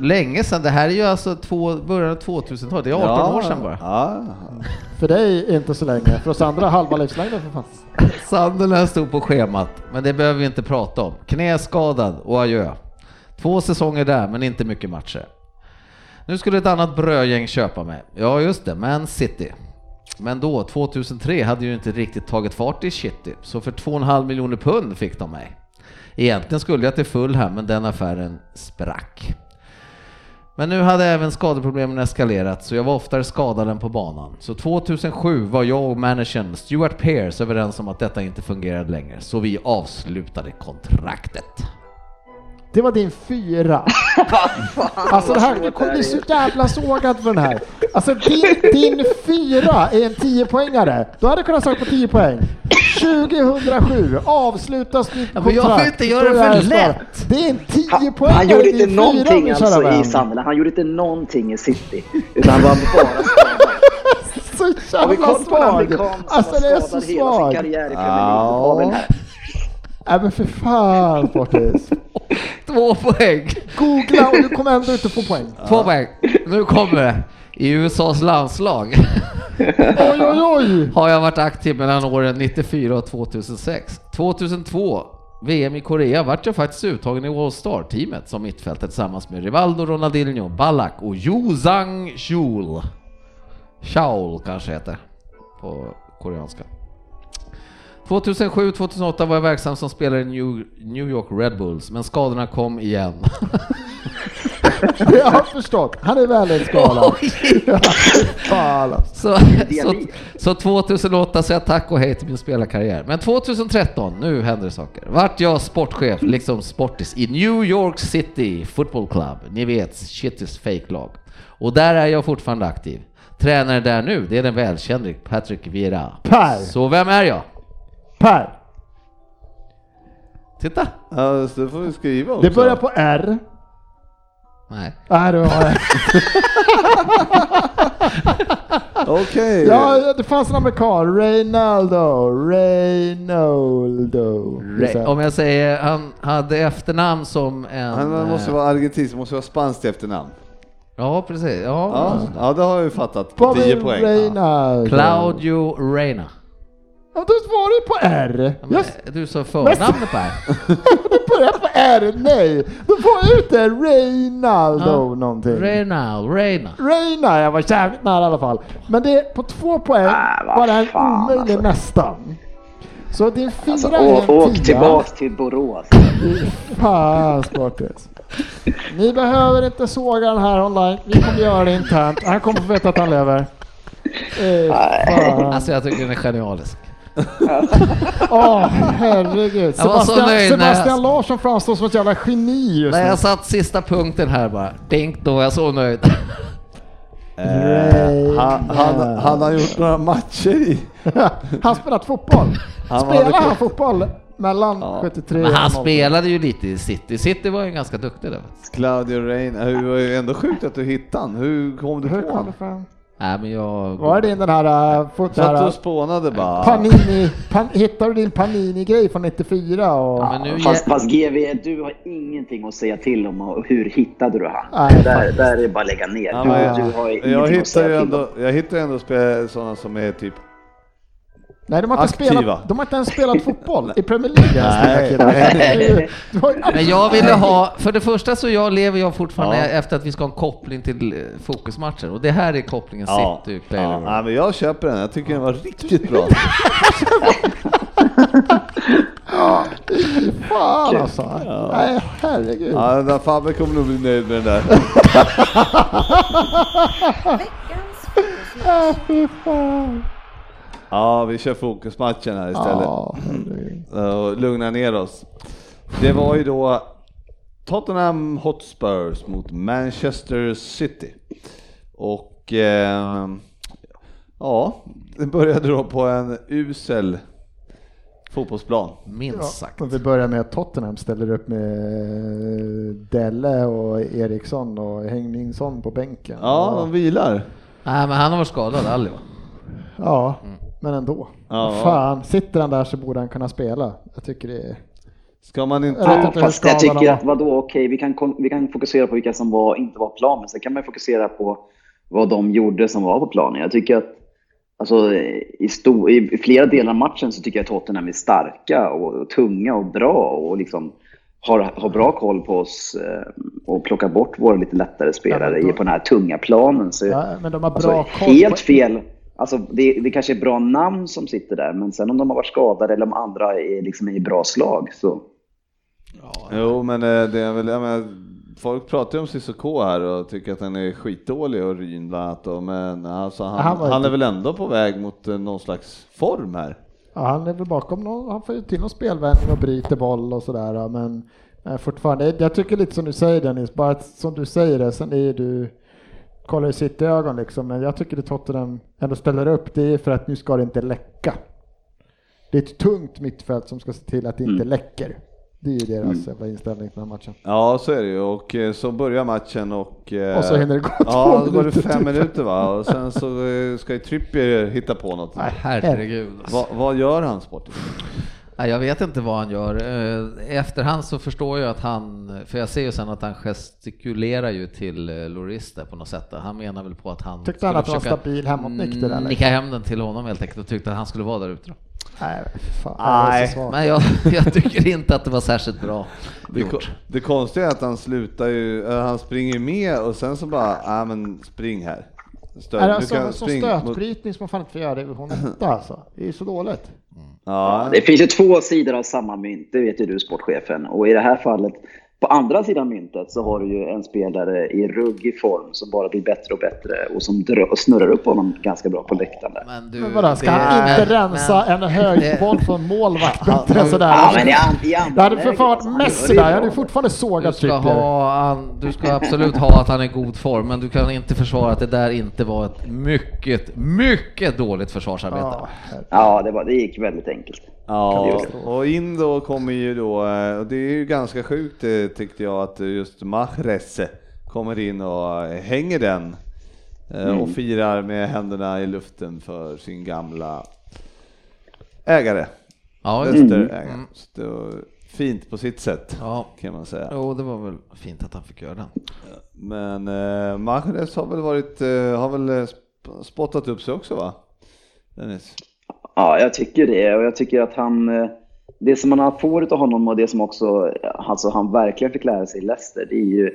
Länge sedan, det här är ju alltså två, början av 2000-talet, det är 18 ja. år sedan bara. Ja. för dig inte så länge, för oss andra halva livslängden för fan. (laughs) Sunderland stod på schemat, men det behöver vi inte prata om. Knäskadad och adjö. Två säsonger där, men inte mycket matcher. Nu skulle ett annat brödgäng köpa mig. Ja, just det, Man City. Men då, 2003, hade ju inte riktigt tagit fart i City, så för 2,5 miljoner pund fick de mig. Egentligen skulle jag till Fulham, men den affären sprack. Men nu hade även skadeproblemen eskalerat, så jag var oftare skadad än på banan. Så 2007 var jag och managern Stuart Pearce överens om att detta inte fungerade längre, så vi avslutade kontraktet. Det var din fyra. (laughs) Alltså det här, du kommer bli så jävla sågad för den här. Alltså din, din fyra är en 10-poängare. Du hade kunnat sagt på 10 poäng. 2007 avslutas Ja, men jag vill inte göra det för lätt. Det är en 10 Han, poängare han gjorde inte någonting fyra, alltså, i. Sunderland. Han gjorde inte någonting i City. Utan han var bara. Så (laughs) jävla svag. Alltså det är så svag. Nej men för fan Sportis. (laughs) Två poäng! Googla och du kommer ändå inte få poäng. Två poäng. Nu kommer det. I USAs landslag (laughs) Oj oj oj! har jag varit aktiv mellan åren 94 och 2006. 2002 VM i Korea vart jag faktiskt uttagen i All-Star-teamet som mittfältare tillsammans med Rivaldo, Ronaldinho, Ballack och Yoo Sang-Chul. Shaul kanske heter på koreanska. 2007-2008 var jag verksam som spelare i New York Red Bulls, men skadorna kom igen. (laughs) (laughs) Jag har förstått. Han är. (laughs) Fan alltså. Så, så, så 2008 sa jag tack och hej till min spelarkarriär. Men 2013, nu händer det saker. Vart jag sportchef, liksom sportis, i New York City Football Club. Ni vet, Shittys fake-lag. Och där är jag fortfarande aktiv. Tränare där nu, det är den välkände Patrick Vieira. Per. Så vem är jag? Per. Titta! Ja, så det får vi skriva också. Det börjar på R. Nej. Nej, det var jag. (laughs) Okej. Ja, det fanns en amerikan. Reynaldo. Reynoldo. Re- Om jag säger, han hade efternamn som en... Han måste eh, vara argentinsk, måste vara spanskt efternamn. Ja, precis. Ja. Ja, ja det har jag ju fattat. Bobby 10 poäng. Reynaldo. Claudio Reina. Ja, då var det på R. Ja, men Du sa förnamnet Per. (laughs) det börjar på R. Nej, då får jag ut det. Reynaldo någonting. Reina, Reina. Reina, jag var jävligt nära i alla fall. Men det på två poäng Ah, var det en omöjlig alltså. nästan. Så din fyra Alltså, är åk, en åk tia. tillbaks till Borås. Fan Sportis. Ni behöver inte såga den här online. Vi kommer göra det internt. Han kommer få veta att han lever. Eh. Alltså jag tycker den är genialisk. (laughs) Åh herregud. Jag var så Sebastian, nöjd när jag- Sebastian Larsson framstår som ett jävla geni just När nu. jag satt sista punkten här bara, dink, då var jag så nöjd. (laughs) Eh, han, han, han har gjort några matcher i... (laughs) han spelat fotboll. Han var Spelar han fotboll mellan Ja. 73 Men han och 08? spelade ju lite i City. City var ju ganska duktig där. Claudio Rein. Det var ju ändå sjukt att du hittade han. Hur kom du Hur på kom det honom? fram? Nej men jag... Var det den här, den Satt du här och spånade bara? Panini, pan, hittade du din Panini-grej från 94? Och, Men nu Fast, fast GV, du har ingenting att säga till om och hur hittade du han? Nej, där, faktiskt. där är det bara att lägga ner. Ja, du, men du har jag, jag hittar ju ändå, jag hittar ändå spel, sådana som är typ nej, de har, inte Aktiva. spelat, de har inte ens spelat fotboll i Premier League. Nej. du har- Men jag ville ha, för det första så jag lever jag fortfarande Ja. efter att vi ska ha en koppling till eh, fokusmatcher och det här är kopplingen Ja, City ja, Player. ja, men jag köper den. Jag tycker den var riktigt bra. (laughs) Fan alltså. Nej, herregud. Ja, den där Fabbe kommer nog bli nöjd med den där. (laughs) Veckans fokusmatch. Ja, vi kör fokusmatchen här istället. Ja, herregud. och lugna ner oss. Det var ju då Tottenham Hotspurs mot Manchester City. Och eh, ja, det började då på en usel fotbollsplan. Minst sagt. Och vi börjar med att Tottenham ställer upp med Delle och Eriksson och Henningsson på bänken. Ja, de vilar. Nej men han har varit skadad, Ali va? Ja, men ändå. Ja. Fan, sitter han där så borde han kunna spela. Jag tycker det är... Ska man Jag inte... inte hur Fast jag tycker var. att vadå, okej, vi, kan, vi kan fokusera på vilka som var, inte var på planen, sen kan man fokusera på vad de gjorde som var på planen. Jag tycker att alltså, i, stor, i flera delar av matchen så tycker jag att Tottenham är starka och, tunga och bra och liksom har, har bra koll på oss eh, och plockar bort våra lite lättare spelare Ja, men då- i på den här tunga planen. Så, Ja, men de har alltså, bra koll helt på- fel. Alltså, det, det kanske är bra namn som sitter där, men sen om de har varit skadade eller om andra är liksom i bra slag så Jo, men eh, det är väl, jag menar, folk pratar ju om Cissoko här och tycker att han är skitdålig och Ryn bland annat då, men alltså han, Han han är väl ändå på väg mot eh, någon slags form här. Ja, han är väl bakom någon, han får ju till någon spelvändning och bryter boll och sådär. ja, Men fortfarande, jag tycker lite som du säger Dennis, bara att, som du säger det, sen är ju du, kollar i sitt ögon liksom, men jag tycker det Tottenham ändå ställer upp, det är för att nu ska det inte läcka. Det är ett tungt mittfält som ska se till att det inte läcker. Det är ju deras jävla inställning till den här matchen. Ja, så är det ju och eh, så börjar matchen och... eh, Och så hinner det gå Ja, då går det fem minuter va och sen så eh, ska ju Trippier hitta på något. Nej, Herregud. alltså. Va, vad gör han Sportis? Jag vet inte vad han gör. Eh, efterhand så förstår jag att han, för jag ser ju sen att han gestikulerar ju till eh, Loris där på något sätt. Han menar väl på att han Tyckte han skulle att han var stabil hemåtnykter, eller? Nicka hem den till honom helt enkelt och tyckte att han skulle vara där ute då. Nej, fan, Nej. Men jag, (laughs) jag tycker inte att det var särskilt bra Det, ko- gjort. det konstiga är att han slutar ju, eh, han springer med och sen så bara, ja men spring här. Stö- Är det du alltså kan en sån springa mot- stötbrytning som man fan inte får göra i division 8 alltså? Det är ju så dåligt. Ja, Det finns ju två sidor av samma mynt, det vet ju du sportchefen. Och i det här fallet, på andra sidan myntet så har du ju en spelare i ruggig form som bara blir bättre och bättre och som och snurrar upp honom ganska bra på läktaren där. Men, du, Men vadå, ska han inte men- rensa men- en högboll (laughs) från målvakt bättre sådär? Ja, men i, i Det hade för fan alltså, varit han Messi där, jag hade fortfarande Du sågat ska, Trippier. ha, han, du ska absolut ha att han är i god form, men du kan inte försvara att det där inte var ett mycket, mycket dåligt försvarsarbete. Ja, Ja, det, var, det gick väldigt enkelt. Ja, och in då kommer ju då, eh, och det är ju ganska sjukt eh, tyckte jag att just Mahrez kommer in och eh, hänger den eh, och firar med händerna i luften för sin gamla ägare, Ja, Leicester-ägare. Mm. Så fint på sitt sätt ja. kan man säga. Jo, det var väl fint att han fick göra den. Men eh, Mahrez har väl varit, eh, har väl eh, sp- spottat upp sig också va? Dennis? Ja, jag tycker det. Och jag tycker att han... Eh, det som man får av honom och det som också alltså han verkligen fick lära sig i Leicester, det är ju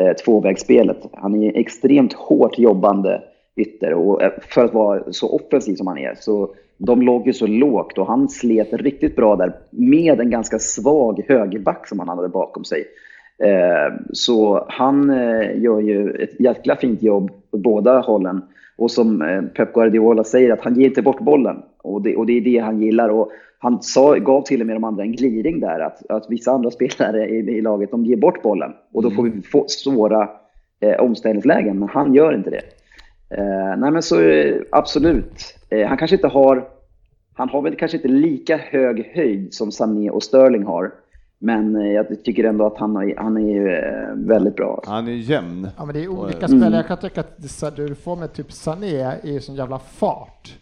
eh, tvåvägsspelet. Han är ju extremt hårt jobbande ytter och eh, för att vara så offensiv som han är så de låg ju så lågt och han slet riktigt bra där med en ganska svag högerback som han hade bakom sig. Eh, Så han eh, gör ju ett jäkla fint jobb på båda hållen. Och som eh, Pep Guardiola säger, att han ger inte bort bollen. Och det, och det är det han gillar. Och han sa, gav till och med de andra en gliring där, att, att vissa andra (laughs) spelare i, i laget de ger bort bollen. Och då får vi få svåra eh, omställningslägen, men han gör inte det. Eh, nej men så eh, absolut. Eh, han kanske inte har, han har väl kanske inte lika hög höjd som Sané och Sterling har. Men eh, jag tycker ändå att han, har, han är eh, väldigt bra. Han är jämn. Ja, men det är olika spelare. Jag kan tycka att du får med typ Sané är ju sån jävla fart.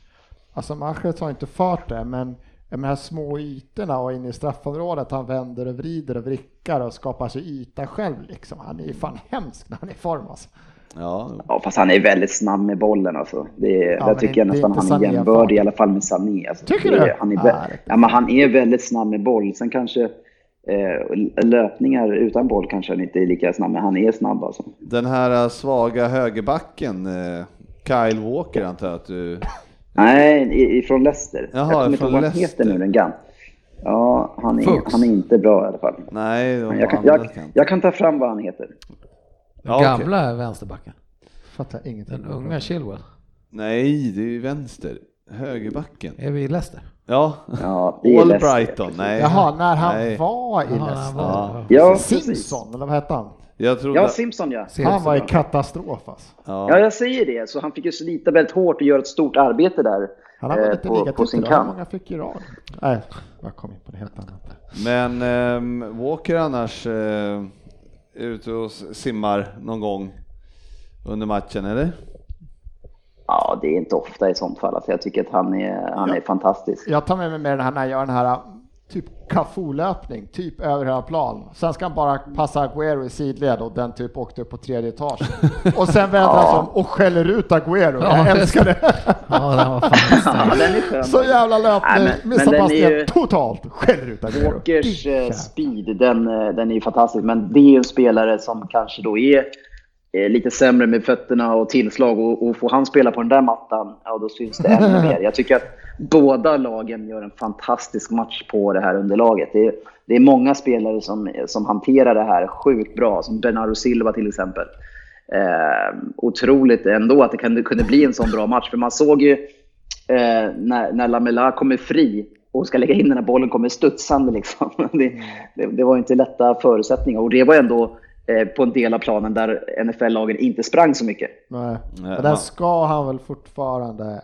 Alltså Mahrez har inte fart där, men de här små ytorna och in i straffområdet, han vänder och vrider och vrickar och skapar sig yta själv liksom. Han är ju fan hemsk när han är i form alltså. Ja, Ja, fast han är väldigt snabb med bollen alltså. Det, är, men där tycker jag det nästan han är jämbördig i alla fall med Sané. Alltså. Tycker det, du? Han är, Ah, det- ja, men han är väldigt snabb med boll. Sen kanske eh, löpningar utan boll kanske han inte är lika snabb, men han är snabb alltså. den här äh, svaga högerbacken, eh, Kyle Walker antar jag att du... Nej, ifrån Leicester. Jaha, jag kommer inte från ihåg vad han heter nu, den gamla. Ja, han är, Fuchs. han är inte bra i alla fall. Nej, Men jag, kan, jag, jag kan ta fram vad han heter. Ja. Gamla vänsterbacken. Fattar ingenting. Den unga Chilwell. Nej, det är ju vänster. Högerbacken. Är vi i Leicester? Ja, Ja, All Leicester. Brighton. Nej. Jaha, när han Nej. var i Leicester. Ja. Simpson, eller vad hette han? Jag trodde... Ja, Simpson ja. Han var i katastrof alltså. Ja, ja. jag säger det. Så han fick ju slita väldigt hårt och göra ett stort arbete där Han har eh, inte på, på sin kant. många fick i rad? Nej, jag kom in på det helt annat. Men ehm, Walker annars eh, är ute och simmar någon gång under matchen, eller? Ja, det är inte ofta i sånt fall. Alltså, jag tycker att han är, han är fantastisk. Jag tar med mig med den här när jag gör den här typ Cafu-löpning, typ över hela plan. Sen ska han bara passa Aguero i sidled och den typ åkte upp på tredje etage. (laughs) Och sen vänder han sig om och skäller ut Aguero. Jag Ja, älskar det. (laughs) Ja, skön. Så jävla löpning. Missar ju- totalt. Skäller ut Aguero. Walkers eh, speed, den, eh, den är ju fantastisk. Men det är ju en spelare som kanske då är Eh, lite sämre med fötterna och tillslag. Och, och får han spela på den där mattan, ja då syns det ännu mer. Jag tycker att båda lagen gör en fantastisk match på det här underlaget. Det är, det är många spelare som, som hanterar det här sjukt bra, som Bernardo Silva till exempel. Eh, otroligt ändå att det kunde, kunde bli en sån bra match, för man såg ju eh, när, när Lamela kommer fri och ska lägga in den här bollen kommer studsande liksom. (laughs) Det, det, det var inte lätta förutsättningar och det var ändå på en del av planen där NFL-lagen inte sprang så mycket. Nej. Men där ska han väl fortfarande...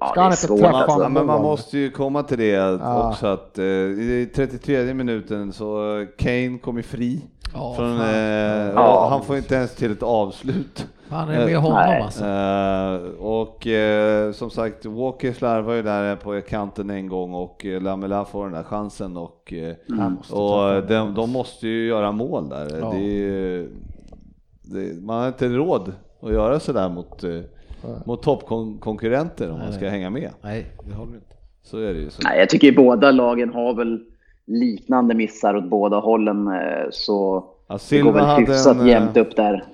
Ja, Ska det han inte svårt, träffa alltså. Ja, men man måste ju komma till det Ja. också att eh, i 33 minuten så Kane kommer fri. Ja, från, eh, Ja. Han får inte ens till ett avslut. Han är med honom Nej. alltså. Eh, och eh, som sagt, Walker slarvar ju där på kanten en gång och eh, Lamela får den där chansen och, eh, måste och de, de måste ju göra mål där. Ja. Det det, man har inte råd att göra sådär mot, eh, mot toppkonkurrenter om man ska hänga med. Nej, det håller inte. Så är det ju. Så. Nej, jag tycker båda lagen har väl liknande missar åt båda hållen. eh, Så Ja, det går väl hyfsat en, eh, jämnt upp där.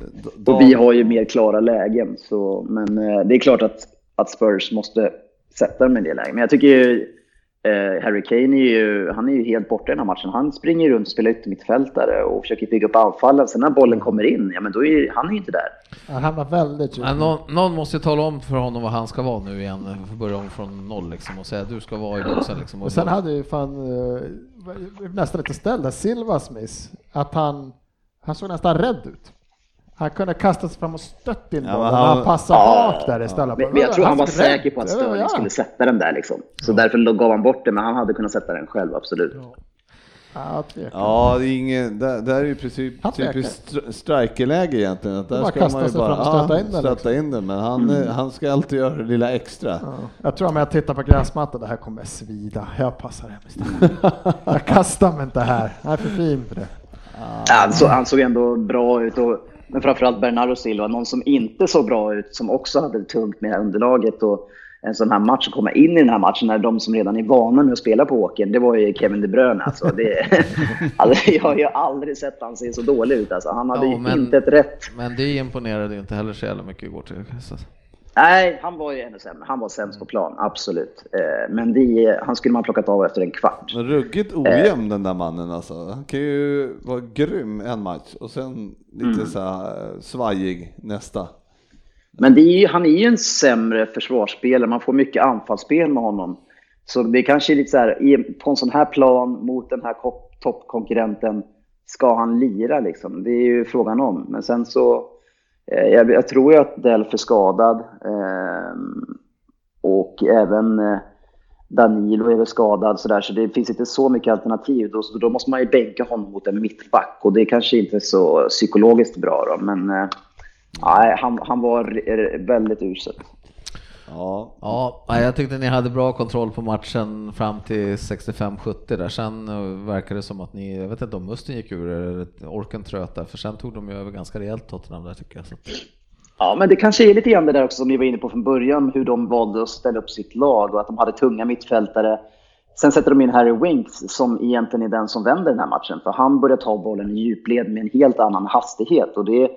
Ehm, d- Och vi har ju mer klara lägen. Så, men eh, det är klart att, att Spurs måste sätta dem i det läget. Men jag tycker ju eh, Harry Kane är ju, han är ju helt borta i den här matchen. Han springer ju runt och spelar yttermittfältare och försöker bygga upp anfallen. Sen när bollen kommer in, ja men då är han är ju inte där. Han hamnar väldigt. Men någon, någon måste ju tala om för honom vad han ska vara nu igen, för att börja om från noll liksom och säga du ska vara i boxen liksom. Och sen hade ju fan uh, nästan lite ställd Silvas miss, att han, han såg nästan rädd ut. Han kunde kasta sig fram och stött in Ja, bollen, men han, passade Ja, bak där istället. Men, men jag tror han var såg säker på att Ja, Sterling ja. skulle sätta den där liksom. Så därför gav han bort det, men han hade kunnat sätta den själv, absolut. Ja. Ja, det är ingen, där, där är ju precis tvekar. typiskt stri- strikerläge egentligen. Att där bara ska man ju sig bara fram och stöta ja, in den, stöta liksom. in den, men han, eh, han ska alltid göra det lilla extra. Ja. Jag tror om jag tittar på gräsmattan, det här kommer svida. Jag passar hem istället. jag kastar mig inte här. Jag är för fin för det. Ja, Han, så, han såg ändå bra ut. Och, men framförallt Bernardo Silva, någon som inte såg bra ut, som också hade tungt med underlaget. Och en sån här match, att komma in i den här matchen när de som redan är vana med att spela på åkern, det var ju Kevin De Bruyne. Alltså, det, (laughs) alltså, jag har ju aldrig sett han se så dålig ut. Alltså, han hade Ja, ju men- inte ett rätt. Men det imponerade ju inte heller så jävla mycket igår till så. Nej, han var ju ännu sämre. Han var sämst på plan, absolut. Eh, Men det, han skulle man plockat av efter en kvart. Ruggigt ojämn den där mannen alltså. Han kan ju vara grym en match och sen lite så här eh, svajig nästa. Men det är ju, han är ju en sämre försvarsspelare. Man får mycket anfallsspel med honom. Så det kanske är lite så här, på en sån här plan mot den här ko- toppkonkurrenten, ska han lira liksom? Det är ju frågan om. Men sen så, Eh, jag, jag, tror ju att Delf är skadad. Eh, och även eh, Danilo är väl skadad sådär, så det finns inte så mycket alternativ. Då, då måste man ju bänka honom mot en mittback och det är kanske inte så psykologiskt bra då, men eh, nej, han, han var väldigt usel. Ja. ja, jag tyckte ni hade bra kontroll på matchen fram till 65-70 där. Sen eh, verkar det som att ni, jag vet inte om musten gick ur eller orken tröt där, för sen tog de ju över ganska rejält Tottenham där tycker jag. Så. Ja, men det kanske är lite grann det där också som ni var inne på från början, hur de valde att ställa upp sitt lag och att de hade tunga mittfältare. Sen sätter de in Harry Winks som egentligen är den som vänder den här matchen, för han börjar ta bollen i djupled med en helt annan hastighet och det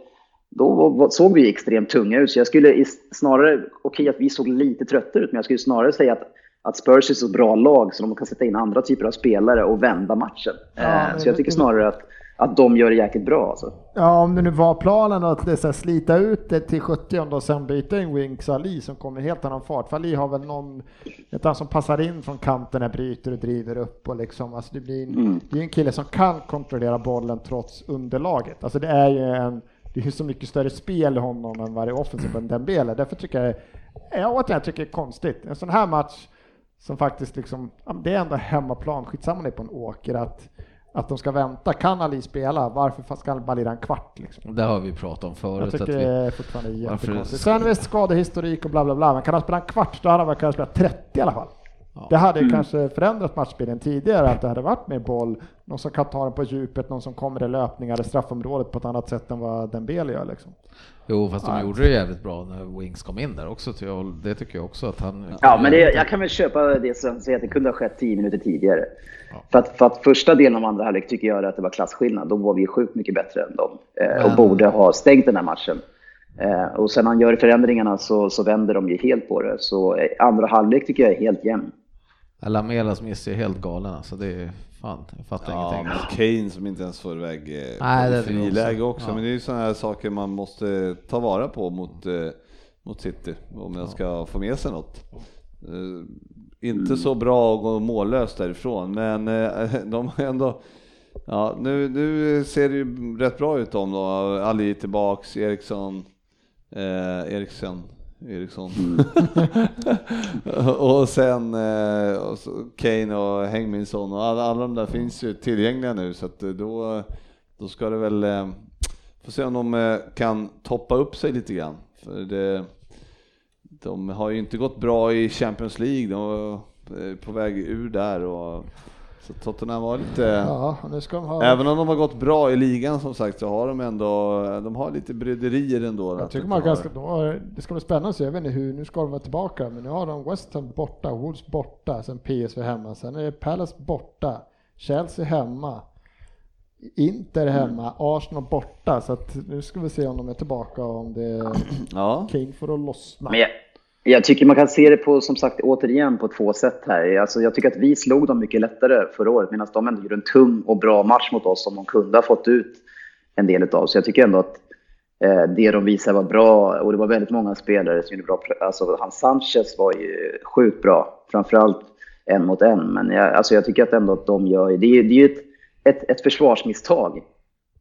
då såg vi extremt tunga ut. Så jag skulle snarare, okej okay, att vi såg lite trötta ut, men jag skulle snarare säga att, att Spurs är så bra lag så de kan sätta in andra typer av spelare och vända matchen. Ja, eh, så jag tycker snarare att att de gör det jäkligt bra alltså. Ja, om det nu var planen att det så slita ut det till 70 och sen byta in Winks och Ali som kommer helt annan fart. För Ali har väl någon, ett som passar in från kanten, bryter och driver upp och liksom, alltså det blir en, mm. det är en kille som kan kontrollera bollen trots underlaget. Alltså det är ju en, det är så mycket större spel i honom än varje offensiv än den Dembele. Därför tycker jag, jag återigen tycker det är konstigt. En sån här match som faktiskt liksom, det är ändå hemmaplan, skitsamma det är på en åker, att att de ska vänta. Kan Ali spela? Varför ska han bara lira en kvart? Liksom? Det har vi pratat om förut. Jag tycker vi... det är fortfarande jättekonstigt. Sen visst skadehistorik och bla bla bla, men kan han spela en kvart då hade han väl kunnat spela 30 i alla fall. Ja. Det hade mm. kanske förändrat matchbilden tidigare, att det hade varit mer boll, någon som kan ta den på djupet, någon som kommer i löpningar i straffområdet på ett annat sätt än vad Dembele gör. Liksom. Jo, fast de ja. gjorde det jävligt bra när Wings kom in där också. Det tycker jag också att han... Ja, men det, jag kan väl köpa det som säger att det kunde ha skett tio minuter tidigare. Ja. För, att, för att första delen av andra halvlek tycker jag att det var klasskillnad. Då var vi sjukt mycket bättre än dem eh, och borde ha stängt den här matchen. Eh, och sen han gör förändringarna så, så vänder de ju helt på det. Så eh, andra halvlek tycker jag är helt jämn. Lamelas miss är helt galen alltså. Det är fan, jag fattar ja, ingenting. Men Kane som inte ens får iväg eh, Nej, friläge också. Ja. Men det är ju sådana här saker man måste ta vara på mot, eh, mot City om jag ska få med sig något. Uh, inte så bra att gå mållöst därifrån, men (laughs) de har ändå Ja, nu, nu ser det ju rätt bra ut om då. Ali tillbaks, Eriksson, eh, Eriksson Eriksson. Mm. (laughs) och sen eh, och Kane och Hengminsson och alla, alla de där finns ju tillgängliga nu så att eh, då, då ska det väl, eh, få se om de kan toppa upp sig lite grann. För det, de har ju inte gått bra i Champions League, de eh, på väg ur där och så Tottenham var lite, ja, ha... även om de har gått bra i ligan som sagt så har de ändå, de har lite bryderier ändå. Jag tycker man ganska, har, det ska bli spännande att se, jag vet inte hur, nu ska de vara tillbaka, men nu har de West Ham borta, Wolves borta, sen PSV hemma, sen är det Palace borta, Chelsea hemma, Inter hemma, mm. Arsenal borta, så att nu ska vi se om de är tillbaka och om det ja. King får att lossna. Men jag jag tycker man kan se det på, som sagt, återigen på två sätt här. Alltså, jag tycker att vi slog dem mycket lättare förra året, medan de ändå gjorde en tung och bra match mot oss som de kunde ha fått ut en del av. Så jag tycker ändå att eh, det de visade var bra och det var väldigt många spelare som gjorde bra. Alltså, han Sanchez var ju sjukt bra, framförallt en mot en. Men jag, alltså, jag tycker att ändå att de gör, det är, det är ju ett, ett, ett försvarsmisstag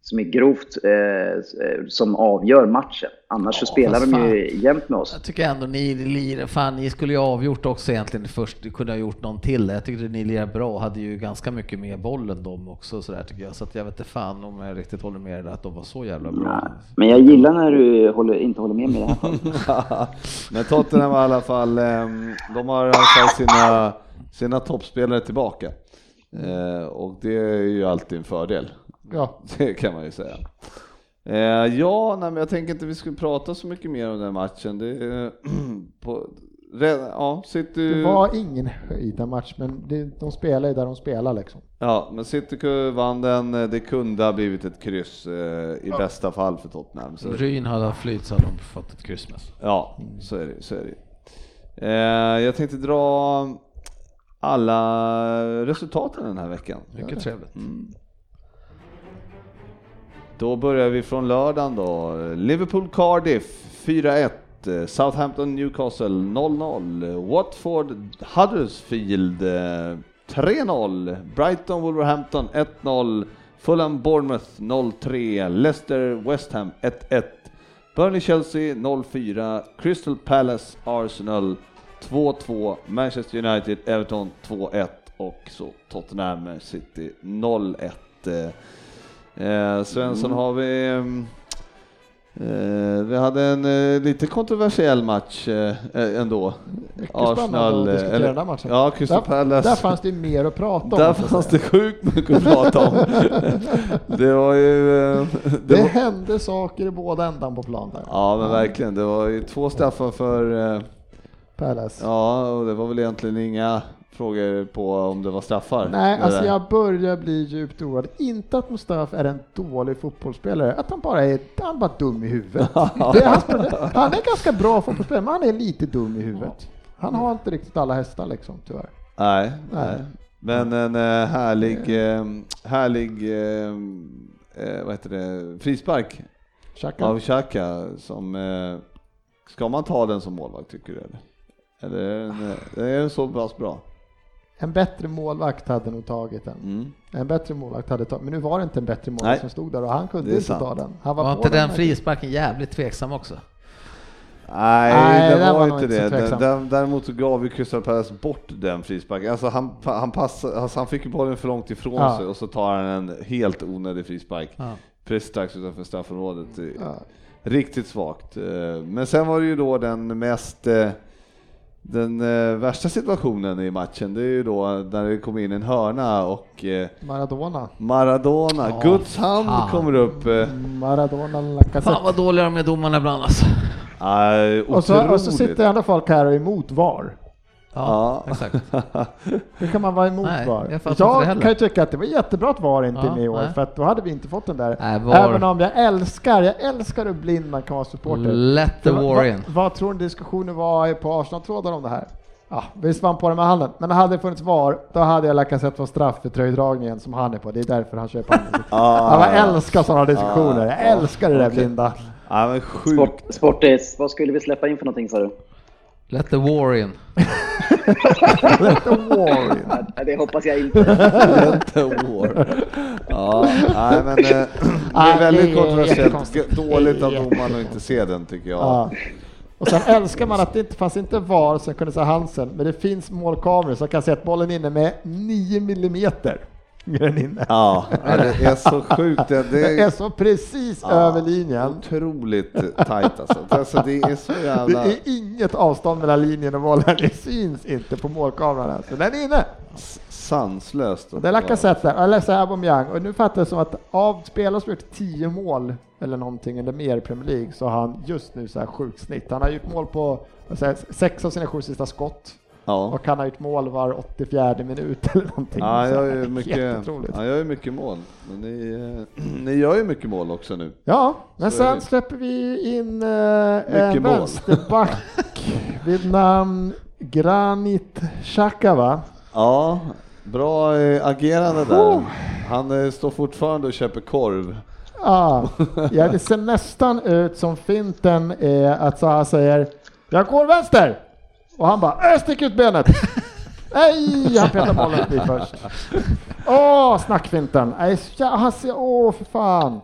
som är grovt eh, som avgör matchen. Annars ja, så spelar de ju jämt med oss. Jag tycker ändå ni lirar, fan ni skulle ju avgjort också egentligen först, kunde ha gjort någon till. Jag tyckte ni lirade bra, hade ju ganska mycket mer boll än dem också sådär tycker jag. Så jag vet inte fan om jag riktigt håller med dig att de var så jävla bra. Nej, men jag gillar när du håller, inte håller med mig i det här fallet. (laughs) men Tottenham i alla fall, ehm, de har i alla fall sina, sina toppspelare tillbaka. Eh, och det är ju alltid en fördel. Ja. (laughs) Det kan man ju säga. Eh, ja, nej, men jag tänker inte vi skulle prata så mycket mer om den matchen. Det, (clears throat) på, ja, City... det var ingen höjda match, men det, de spelar ju där de spelar liksom. Ja, men City vann den. Det kunde ha blivit ett kryss eh, i ja. bästa fall för Tottenham. Så. Ryn hade haft flyt så hade de fått ett kryss med. Ja, så är det. Så är det. Eh, jag tänkte dra alla resultaten den här veckan. Mycket trevligt. Mm. Då börjar vi från lördagen då. Liverpool Cardiff 4-1. Southampton Newcastle 0-0. Watford Huddersfield 3-0. Brighton Wolverhampton 1-0. Fulham Bournemouth 0-3. Leicester West Ham 1-1. Burnley-Chelsea 0-4, Crystal Palace Arsenal 2-2, Manchester United Everton 2-1 och så Tottenham City 0-1. Eh, Svensson har vi ehm, Eh, vi hade en eh, lite kontroversiell match eh, eh ändå. Mycket Arsenal, att diskutera den där matchen. Ja, Crystal där, Palace. Där fanns det mer att prata om. Där fanns det sjukt mycket att prata om. (laughs) det var ju... Det, det var... hände saker i båda ändan på planen. Ja, men verkligen. Det var ju två straffar för Palace. Ja, och det var väl egentligen inga frågor på om det var straffar. Nej, alltså jag börjar bli djupt oroad. Inte att Mustafa är en dålig fotbollsspelare, att han bara är, han bara dum i huvudet. (laughs) hans Han är ganska bra fotbollsspelare, men han är lite dum i huvudet. Han har inte riktigt alla hästar liksom, tyvärr. Nej, nej. men en äh, härlig, äh, härlig, äh, vad heter det, frispark Xhaka. av Xhaka som, ska man ta den som målvakt tycker du eller? Eller är den så pass bra? En bättre målvakt hade nog tagit den. Mm. En bättre målvakt hade tagit, men nu var det inte en bättre målvakt Nej. som stod där och han kunde inte sant. ta den. Han var, var inte den frisparken jävligt tveksam också? Nej, Nej det var, var inte det. Däremot så gav ju Crystal Palace bort den frisparken. Alltså han, han, pass, alltså han fick ju bollen för långt ifrån ja. sig och så tar han en helt onödig frispark. Ja. Precis strax utanför straffområdet. Ja. Riktigt svagt. Eh, men sen var det ju då den mest eh, den eh, värsta situationen i matchen det är ju då när det kommer in en hörna och eh, Maradona. Maradona, oh, Guds hand fan. kommer upp. Eh. Maradona Lacazette. Fan vad dåliga de är domarna ibland alltså. Aj, och, så, och så sitter ändå folk här och är emot VAR. Ja, ja. exakt. (laughs) Hur kan man vara emot nej, VAR? Jag, jag kan ju tycka att det var jättebra att VAR inte är med i år, för att då hade vi inte fått den där. Nej, Även om jag älskar, jag älskar hur blind man kan vara supporter. Let the war in. Vad, vad tror ni diskussionen var på Arsenal-trådar om det här? Ja, visst var han på det med handen, men hade det funnits VAR, då hade jag Lacazette fått straff för tröjdragningen som han är på. Det är därför han köper handen. (laughs) ah, jag älskar sådana diskussioner, jag älskar det där blinda. Ja, men sjukt. Sport, sportis, vad skulle vi släppa in för någonting sa du? Let the war in. (laughs) Let the war in. Ja, det hoppas jag inte. Let the war. Ja, nej men eh, det är väldigt kontroversiellt. Dåligt av domaren att inte se den tycker jag. Ja. Och sen älskar man att det inte fanns inte VAR som kunde se Hansen, men det finns målkameror som kan se att bollen är inne med 9 millimeter den inne. Ja, det är så sjukt. Det, det är så precis ja, över linjen. Otroligt tajt alltså. alltså. Det är så jävla... Det är inget avstånd mellan linjen och bollen. Det syns inte på målkameran. Alltså. Den är inne. Sanslöst. Det är Lacazette eller så Aubameyang. Och nu fattar jag som att av spelare som gjort 10 mål eller någonting eller mer i Premier League så har han just nu så här sjukt snitt. Han har gjort mål på säga, sex av sina sju sista skott. Ja. Och han har gjort mål var 84 minut eller någonting. Ja, jag gör ju mycket, ja, jag gör mycket mål. Men ni, eh, (clears throat) ni gör ju mycket mål också nu. Ja, men Så sen släpper vi in eh, en vänsterback (laughs) vid namn Granit Xhaka va? Ja, bra eh, agerande där. Han eh, står fortfarande och köper korv. Ja, (laughs) ja, det ser nästan ut som finten är att så han säger jag går vänster! Och han bara, äh, stick ut benet! (laughs) Nej, han petar bollen förbi först. Åh, snackfinten! Nej, han ser, åh för fan!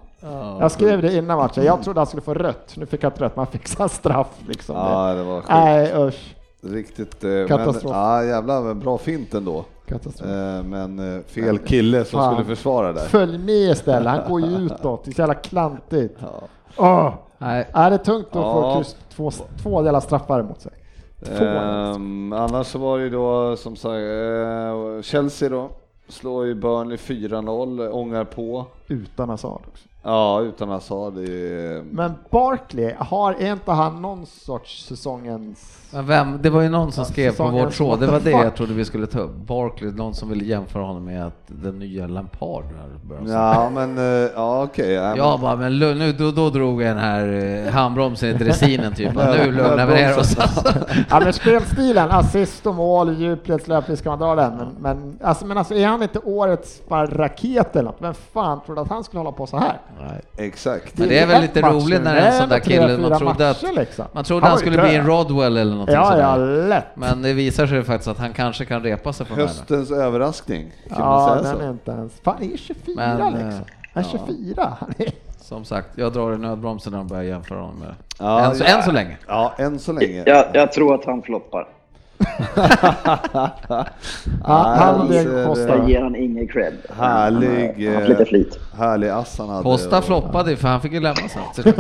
jag skrev det innan matchen, jag trodde han skulle få rött, nu fick han ett rött, man fick straff liksom. Ja, det var sjukt. Nej usch. Riktigt, eh, Katastrof. men ja, jävla bra fint ändå. Katastrof. Eh, men eh, fel kille som Fan. skulle försvara där. Följ med istället, han går ju (laughs) utåt, det är så jävla klantigt. Ja. Åh. Nej. Är det tungt att ja. få två, två delar straffar mot sig? Um, annars så var det ju då som sagt uh, Chelsea då, slår ju Burnley 4-0, ångar på. Utan Hazard också. Ja, utan Hazard. Är... Men Barkley, har är inte han någon sorts säsongens men vem, det var ju någon som skrev på vårt tråd, det var det jag (laughs) trodde vi skulle ta upp. Barkley, någon som ville jämföra honom med att den nya Lampard Ja men, uh, ja okej. Okay, ja, jag bara, men nu, då, då drog jag den här uh, handbromsen i dressinen typ, nu lugnar vi ner oss. (laughs) ja men spelstilen, assist och mål, djupledslöp, ska man dra den. Men, men, alltså, men alltså är han inte årets raket eller något? Vem fan trodde att han skulle hålla på så här? Nej. Exakt. Men det är väl lite roligt när en sån där kille, man trodde att liksom. man trodde han skulle bli en Rodwell eller någonting ja, ja, lätt. Men det visar sig faktiskt att han kanske kan repa sig från Höstens här överraskning. Kan ja, man säga den så? är inte ens... Fan, han är 24 men, liksom. Han är 24. Han är som sagt, jag drar i nödbromsen när de börjar jämföra honom med... Ja, än, så, ja. än så länge. Ja, än så länge. Jag, jag tror att han floppar. (laughs) Han eh. Jag ger han ingen cred. Härlig, Han har haft lite flit. härlig ass han hade. Costa floppade ju, för han fick ju lämna sen. (laughs)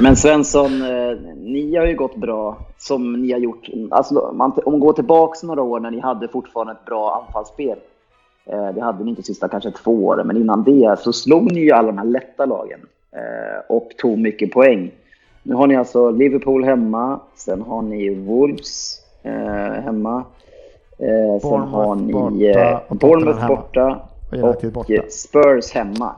Men Svensson, eh, ni har ju gått bra som ni har gjort. Alltså, man, om man går tillbaka några år när ni hade fortfarande ett bra anfallsspel. Eh, det hade ni inte sista kanske två åren, men innan det så slog ni ju alla de här lätta lagen eh, och tog mycket poäng. Nu har ni alltså Liverpool hemma, sen har ni Wolves eh, hemma. Eh, sen har ni borta eh, Bournemouth hemma. borta Och United och borta. eh, Spurs hemma.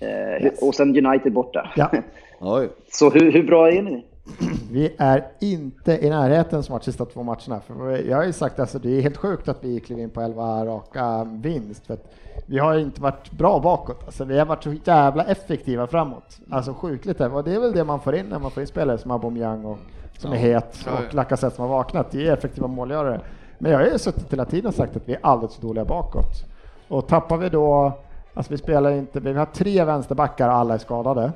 Eh, Yes. Och sen United borta. Ja. (laughs) Oj. Så hur, hur bra är ni? (clears throat) Vi är inte i närheten som varit sista två matcherna. För jag har ju sagt alltså det är helt sjukt att vi klev in på 11 raka vinst. För att vi har inte varit bra bakåt. Alltså vi har varit så jävla effektiva framåt. Alltså sjukligt. Och det är väl det man får in när man får in spelare som Aubameyang och som är het och Lacazette som har vaknat. Det är effektiva målgörare. Men jag har ju suttit hela tiden och sagt att vi är alldeles för dåliga bakåt. Och tappar vi då, alltså vi spelar inte, vi har tre vänsterbackar och alla är skadade.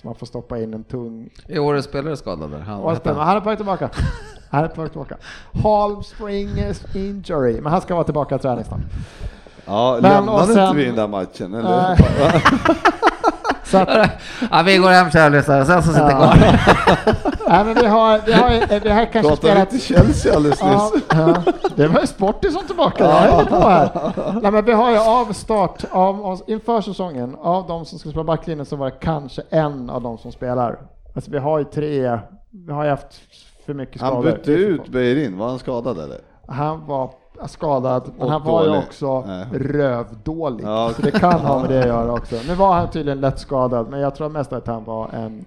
Så man får stoppa in en tung I årets spelare skadade. Han, och hette han? han är på väg tillbaka. Han är på väg tillbaka. Halmstring injury, men han ska vara tillbaka i träningsdagen. Ja, Men, lämnade sen- inte vi den där matchen? Eller? (laughs) (laughs) Så att, Ja, vi går hem lyssnare, sen så sitter Ja. kvar. (laughs) nej, men vi har, vi har, vi har kanske Pratade vi spelat... inte Chelsea alldeles Ja, nyss? ja. Det var ju Sporty som tillbaka, på här. Nej, men vi har ju av start, av, oss inför säsongen, av de som ska spela backlinjen så var det kanske en av de som spelar. Alltså vi har ju tre, vi har ju haft för mycket skador. Han bytte ut Beirin, var han skadad eller? Han var skadad, men Och han var ju också Nej. rövdålig. Ja, Så det kan ha med det att (laughs) göra också. Nu var han tydligen lätt skadad, men jag tror mest att han var en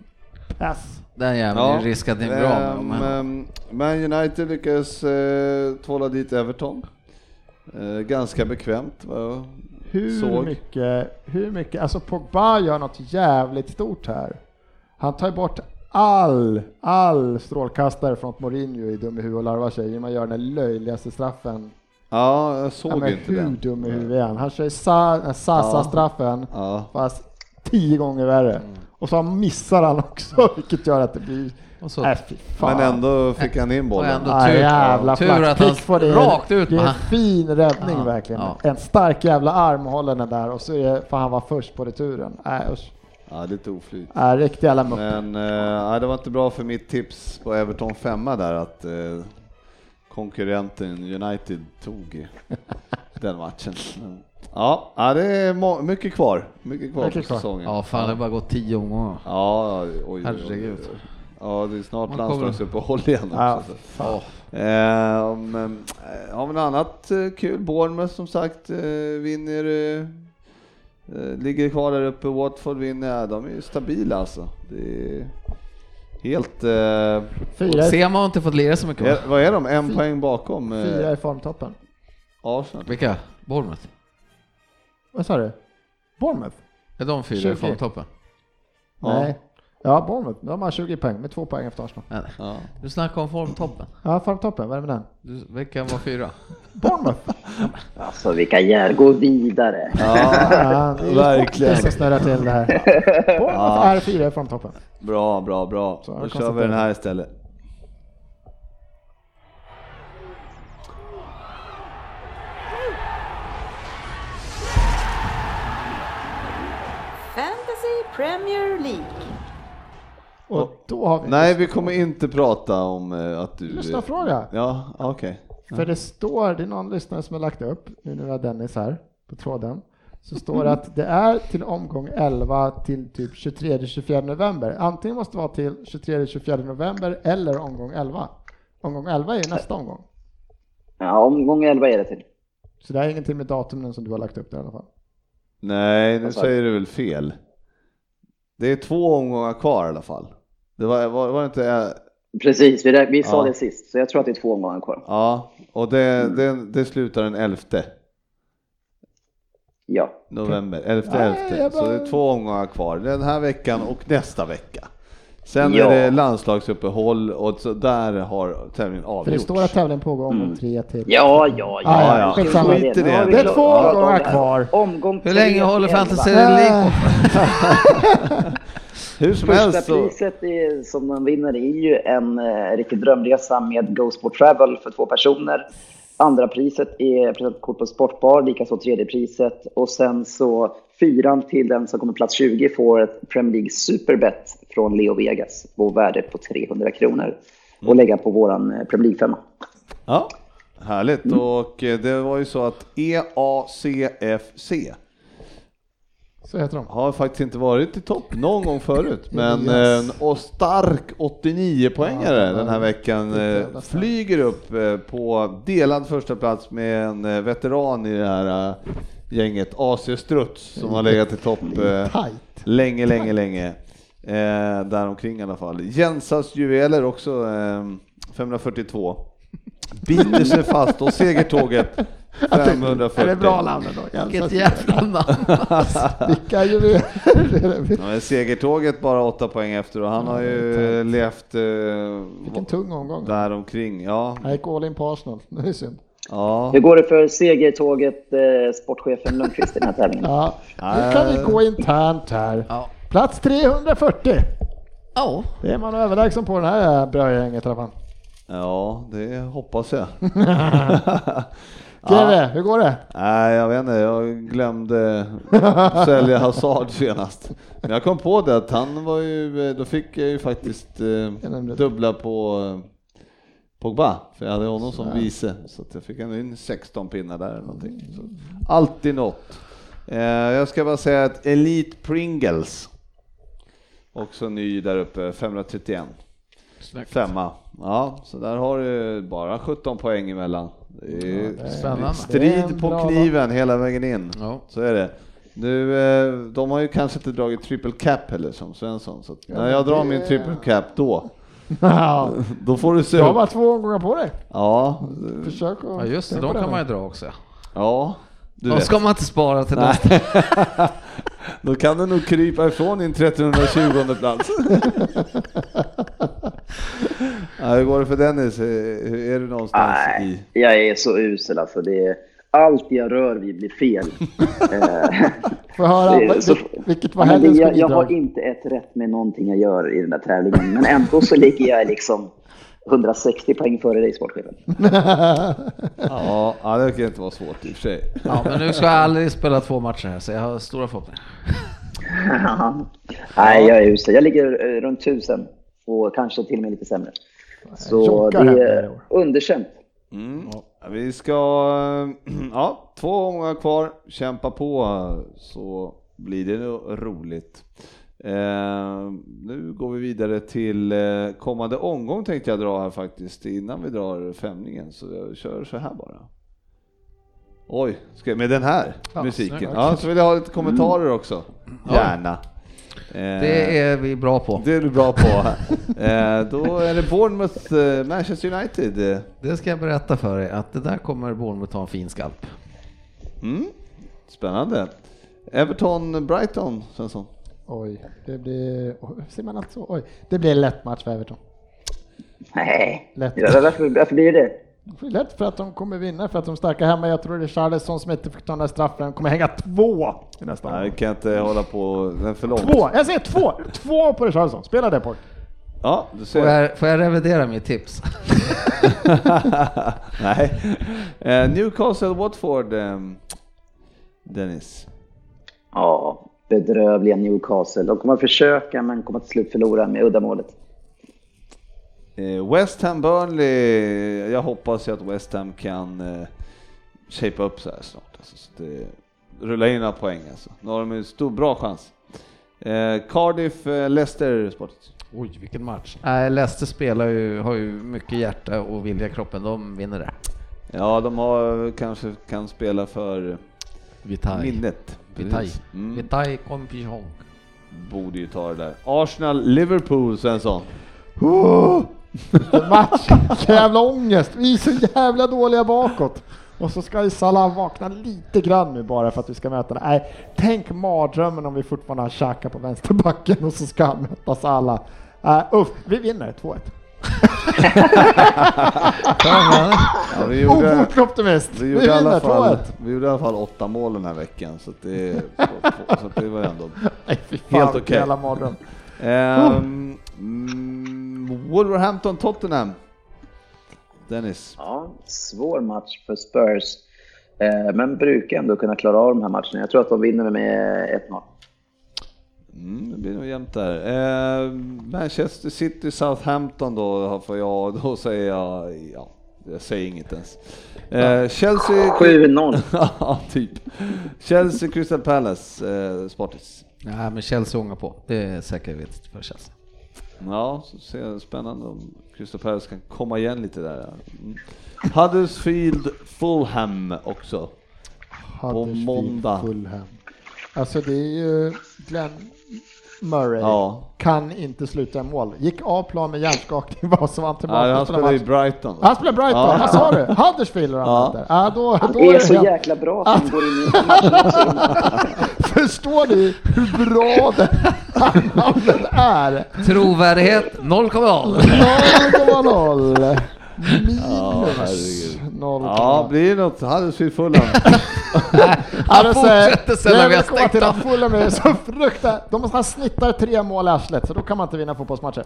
pass. Den jäveln är ju riskad in bra. Ehm, Men, ehm, Man United lyckas eh, tvåla dit Everton. Eh, ganska bekvämt vad jag Hur såg. mycket, hur mycket, alltså Pogba gör något jävligt stort här. Han tar ju bort all, all strålkastare från Mourinho i dum i huvudet och larvar sig genom att göra den löjligaste straffen. Ja, jag såg Ja, men inte hur den. dum i huvudet är han? Han kör Sasa-straffen. Ja. fast tio gånger värre. Och så missar han också, (laughs) vilket gör att det blir... och så, Äh. Men ändå fick han in Och bollen. ändå- Ah, tur- jävla tur att han Pickford är, rakt ut Det är en fin räddning Ja, verkligen. ja. En stark jävla arm håller den där och så är det, för han var först på returen. Äh, usch. Ja, lite oflyt. Äh, riktig jävla mupp. Men ja, det var inte bra för mitt tips på Everton femma där att eh, konkurrenten United tog (laughs) den matchen. Men, Ja, ja, det är mycket kvar. Mycket kvar Mycket på kvar. säsongen. ja, fan det har bara gått tio omgångar. Ja, oj, oj, oj. Herregud. Ja, det är snart Man kommer- landslagsuppehåll igen också. Ja. Eh, men, eh, har vi något annat eh, kul? Bournemouth som sagt eh, vinner, ligger kvar där uppe. Watford vinner, ja, de är ju stabila alltså. Det är helt... Eh, Fyra, Sema har inte fått lira så mycket va? är, vad är de? En poäng bakom eh, fyra i formtoppen. Arsenal? Vilka? Bournemouth? Vad sa du? Bournemouth? Är de fyra 20. i formtoppen? Ja. Nej. Ja, Bournemouth. De har 20 poäng med två poäng efter Arsenal. Nej. Ja. Du snackar om formtoppen. Ja, formtoppen. Vad är det med den? Du, vilka var fyra? Bournemouth. Alltså vilka jävlar, gå vidare. Ja, Ja, det är verkligen. Som snurrar till det här. Bournemouth är fyra i formtoppen. Bra, bra, bra. Så Då kör vi den här istället. Fantasy Premier League. Och då har vi Nej, vi kommer inte prata om eh, att du... Lyssnarfråga. Ja, okej. För det står, det är någon lyssnare som har lagt upp, nu när vi har Dennis här på tråden, så står det att det är till omgång 11 till typ 23-24 november. Antingen måste det vara till 23-24 november eller omgång 11. Omgång 11 är ju nästa omgång. Ja, omgång 11 är det till. Så det har ingenting med datumen som du har lagt upp där i alla fall. Nej, nu säger du väl fel. Det är två omgångar kvar i alla fall. Det var, var, var det inte... eh, Precis, vi, vi sa Ja. det sist, så jag tror att det är två omgångar kvar. Ja, och det, det, det slutar den 11 Ja. november. 11 Nej, 11. jag Så bara- det är två omgångar kvar. Den här veckan och nästa vecka. Sen Ja. är det landslagsuppehåll och så där har tävlingen För det avgjorts. står att tävlingen pågår omgång Mm. tre till. Ja, ja, ja. Ah, ja. Skitsamma. Det. vi Det är två om omgångar det kvar. Omgång Hur länge håller Fantasy. League? (laughs) (laughs) Hur som Första helst så... priset är, som de vinner är ju en eh, riktig drömresa med Go Sport Travel för två personer. Andra priset är presentkort på Sportbar, likaså tredje priset. Och sen så fyran till den som kommer plats 20 får ett Premier League Superbet från Leo Vegas på värde på 300 kronor. Och lägga på våran eh, Premier League-femma. Ja, härligt. Och eh, det var ju så att EACFC Så heter de. har faktiskt inte varit i topp någon gång förut, (laughs) men Yes. en och stark 89-poängare Ja, den här veckan eh, flyger upp eh, på delad första plats med en eh, veteran i det här eh, gänget, AC Struts, som har legat i topp eh, länge, länge, länge. Eh, däromkring i alla fall. Jensas juveler också eh, 542. Biter sig fast och segertåget 540. Är det bra namn ändå? Vilket jävla namn. Vilka (laughs) det? Ja, men segertåget bara åtta poäng efter och han har ju levt eh, Vilken tung omgång. där omkring. Ja, Jag gick all in på Arsenal. (laughs) Det är synd. ja. Hur går det för segertåget, eh, sportchefen Lundqvist i den här tävlingen? Ja, nu kan vi gå internt här. Ja. Plats 340. Ja. Det är man överlägsen på den här brödgänget i alla fall. ja, det hoppas jag. (laughs) GW, hur går det? Nej, jag vet inte. Jag glömde sälja Hazard senast. Men jag kom på det att han var ju, då fick jag ju faktiskt eh, dubbla på eh, Pogba, för jag hade honom som vice. Så jag fick ändå in 16 pinnar där eller någonting. Så, alltid något. Eh, jag ska bara säga att Elite Pringles, också ny där uppe, 531. Femma. Ja, så där har du bara 17 poäng emellan. Det är Spännande. Strid på kniven hela vägen in. Ja. Så är det. Nu, eh, de har ju kanske inte dragit triple cap heller som Svensson, så när jag drar min triple cap då, (laughs) Ja, då får du se du har bara två omgångar på dig. Ja, Försök att... ja, just det. De kan man ju dra också. ja. Du De vet. ska man inte spara till nästa. (laughs) Då kan du nog krypa ifrån din 1320 plats. (laughs) ja, hur går det för Dennis? Hur Är du någonstans Nej, i? jag är så usel alltså. Det är, allt jag rör vid blir fel. (laughs) Eh, Får jag höra, så- vil- vilket var helgens jag, jag har inte ett rätt med någonting jag gör i den där tävlingen. Men ändå så ligger jag liksom 160 poäng före dig sportchefen. (laughs) Ja, ja, det kan inte vara svårt i och för sig. Ja, men nu ska jag aldrig spela två matcher här, så jag har stora förhoppningar. (laughs) Nej, jag är usel. Jag ligger eh, runt 1000 och kanske till och med lite sämre. Så det är underkänt. Mm. Vi ska, (clears throat) ja, två omgångar kvar, kämpa på så blir det nog roligt. Eh, nu går vi vidare till eh, kommande omgång tänkte jag dra här faktiskt innan vi drar femningen så jag kör så här bara. Oj, ska jag, med den här Ja, musiken. Ja, så vill jag ha lite kommentarer också. Gärna. Eh, Det är vi bra på. det är du bra på. eh, då är det Bournemouth, eh, Manchester United. Det ska jag berätta för dig, att det där kommer Bournemouth ha en fin skalp. Mm. Spännande. Everton, Brighton, Svensson. Oj, det blir... Ser man alltså? Oj, det blir en lätt match för Everton. Nej, Lätt. Ja, varför, varför blir det lätt för att de kommer vinna, för att de är starka hemma. Jag tror det är Charleston som inte fick ta den där straffen. kommer hänga två i nästa Nej, omgång. kan jag inte hålla på den för långt. Två! Jag säger två! Två på Richarlison. Spela det pojk. Ja, du Får ser. jag, får jag revidera mitt tips? (laughs) Nej. Eh, Newcastle, Watford, ehm, Dennis. Ja, bedrövliga Newcastle. De kommer att försöka men kommer till slut förlora med uddamålet. Eh, West Ham, Burnley. Jag hoppas ju att West Ham kan eh, shapea upp så här snart. Alltså, så det rullar in några poäng alltså. Nu har de en stor, bra chans. Eh, Cardiff, eh, Leicester, sportet. Oj, vilken match. Nej, Leicester spelar ju, har ju mycket hjärta och vilja i kroppen. De vinner det. Ja, de har kanske kan spela för Vitaj. minnet. Precis. Mm. Vitaj Compihong. Borde ju ta det där. Arsenal, Liverpool, Svensson. Oh! Match! Vilken jävla ångest! Vi är så jävla dåliga bakåt. Och så ska ju Salah vakna lite grann nu bara för att vi ska möta det. Nej, tänk mardrömmen om vi fortfarande har Xhaka på vänsterbacken och så ska han möta Salah. Uh, uff, vi vinner 2-1. (laughs) Ja, vi gjorde, Ofort-optimist. vi Vi gjorde, i alla vinner fall, 2-1. vi gjorde i alla fall åtta mål den här veckan, så, det, så det var ändå (laughs) Nej, fan, Helt okej. mardröm. Mm, Wolverhampton-Tottenham. Dennis. Ja, svår match för Spurs. Eh, Men brukar ändå kunna klara av de här matcherna. Jag tror att de vinner med 1-0. Mm, det blir nog jämnt där. Ehm, Manchester City, Southampton då, får jag, då säger jag, ja, jag säger inget ens. Ehm, Chelsea... 7-0. (laughs) ja, typ. Chelsea, Crystal Palace, eh, Sportis. Nej, men Chelsea ångar på. Det är säkerhet för Chelsea. Ja, så spännande om Crystal Palace kan komma igen lite där. Mm. Huddersfield, Fulham också. Huddersfield, måndag. Fulham. Alltså det är ju Glenn Murray. Ja, Kan inte sluta i mål. Gick av plan med hjärnskakning (laughs) var han tillbaka. ja han den spelar i. Brighton. Han spelar Brighton, Ja. vad sa du? Huddersfield han Ja. där. Ja, då, Han då är det så helt- jäkla bra att han går in i. (laughs) Förstår ni hur bra det här namnet är? Trovärdighet 0,0. 0,0. Ja, Minus 0,0. Ja, blir det något Huddersfield Fulham? (laughs) Han fortsätter sen när vi har stängt till Fulham är så fruktansvärt. De han snittar tre mål i arslet, så då kan man inte vinna fotbollsmatcher.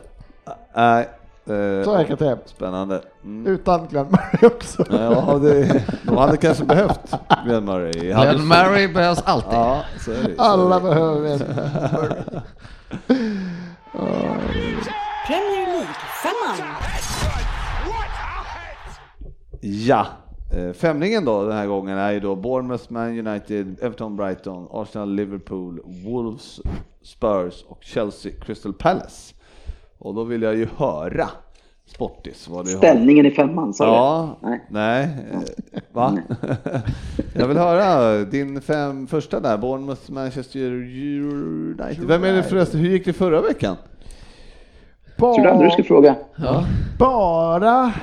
Nej. eh, Så enkelt är det. Spännande. Mm. Utan Glenn Murray också. Ja, det, de hade kanske behövt Glenn Murray. Glenn. Murray behövs alltid. Ja, så är det. Så Alla är det. behöver en (laughs) (laughs) Premier League-femman. Ja, eh, femningen då den här gången är ju då Bournemouth, Man United, Everton, Brighton, Arsenal, Liverpool, Wolves, Spurs och Chelsea, Crystal Palace. Och då vill jag ju höra Sportis vad du har. Ställningen i femman, sa Ja, du? Nej. nej, eh, va? (laughs) jag vill höra din fem första där, Bournemouth, Manchester United. Vem är det förresten, hur gick det förra veckan? Du aldrig du skulle fråga? Bara...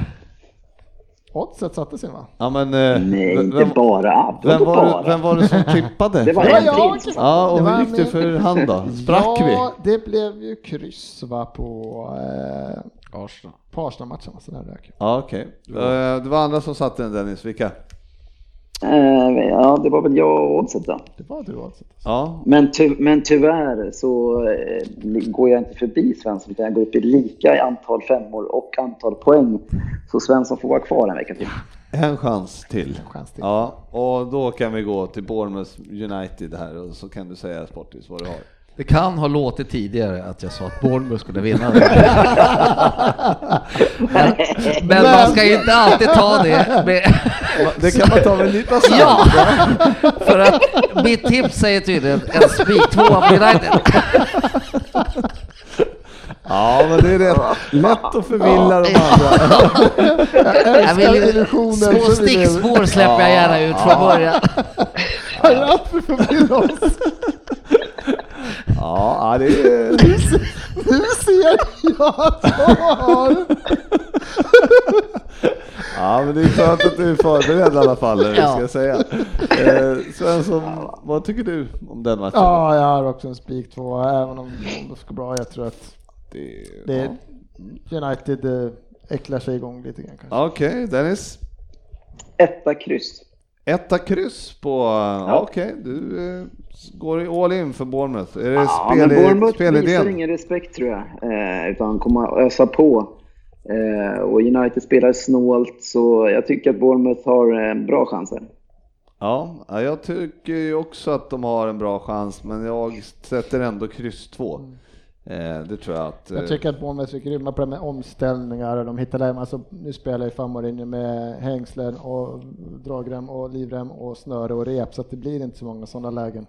Oddset satte sin va? Ja men... eh, Nej, vem- inte bara. Vem Vadå var, bara? vem var det som tippade? (laughs) Det var jag. Ja, och hur gick det för han då? Sprack vi? ja, det blev ju kryss va på, eh, Arsenal. på Arsenal-matchen. Så där rök. Ja, okej. Eh, Det var andra som satte den Dennis, vilka? Eh, ja, det var väl jag och Oddset då. Det var du Oddset. Ja, Men, ty men tyvärr så eh, går jag inte förbi Svensson utan jag går upp i lika i antal femmor och antal poäng. Så Svensson får vara kvar en vecka till. en chans till. chans till. Ja, och då kan vi gå till Bournemouth United här och så kan du säga Sportis vad du har. Det kan ha låtit tidigare att jag sa att Bournemouth skulle vinna. men, (laughs) men man ska ju inte alltid ta det med... Det kan man ta med en nypa salt. Ja! För att mitt tips säger tydligen en spik tvåa på United. Ja, men det är rätt lätt att förvilla de andra. Jag vill, illusioner små stickspår släpper jag gärna ut från början. Jag är alltid förbi oss. Ja, ja, det är... Nu ser jag att jag har... Ja, men det är skönt att du är förberedd i alla fall, det ska jag säga. Eh, Svensson, vad tycker du om den matchen? Ja, jag har också en spik två, även om, om det ska bra. Jag tror att Det, det United eh, äcklar sig igång lite grann kanske. ja. Okej, Dennis? Etta kryss. Etta kryss på, ja. okej, okay, du eh, går all in för Bournemouth. Är det ja, spel, men Bournemouth spelidén? visar ingen respekt tror jag, eh, utan kommer ösa på. Eh, och United spelar snålt, så jag tycker att Bournemouth har eh, bra chanser. Ja, jag tycker ju också att de har en bra chans, men jag sätter ändå kryss 2 det tror jag att... Jag eh, tycker att Bournemouth är grymma på det med omställningar och de hittar där, alltså, nu spelar ju Famorinho med hängslen och dragrem och livrem och snöre och rep så att det blir inte så många sådana lägen.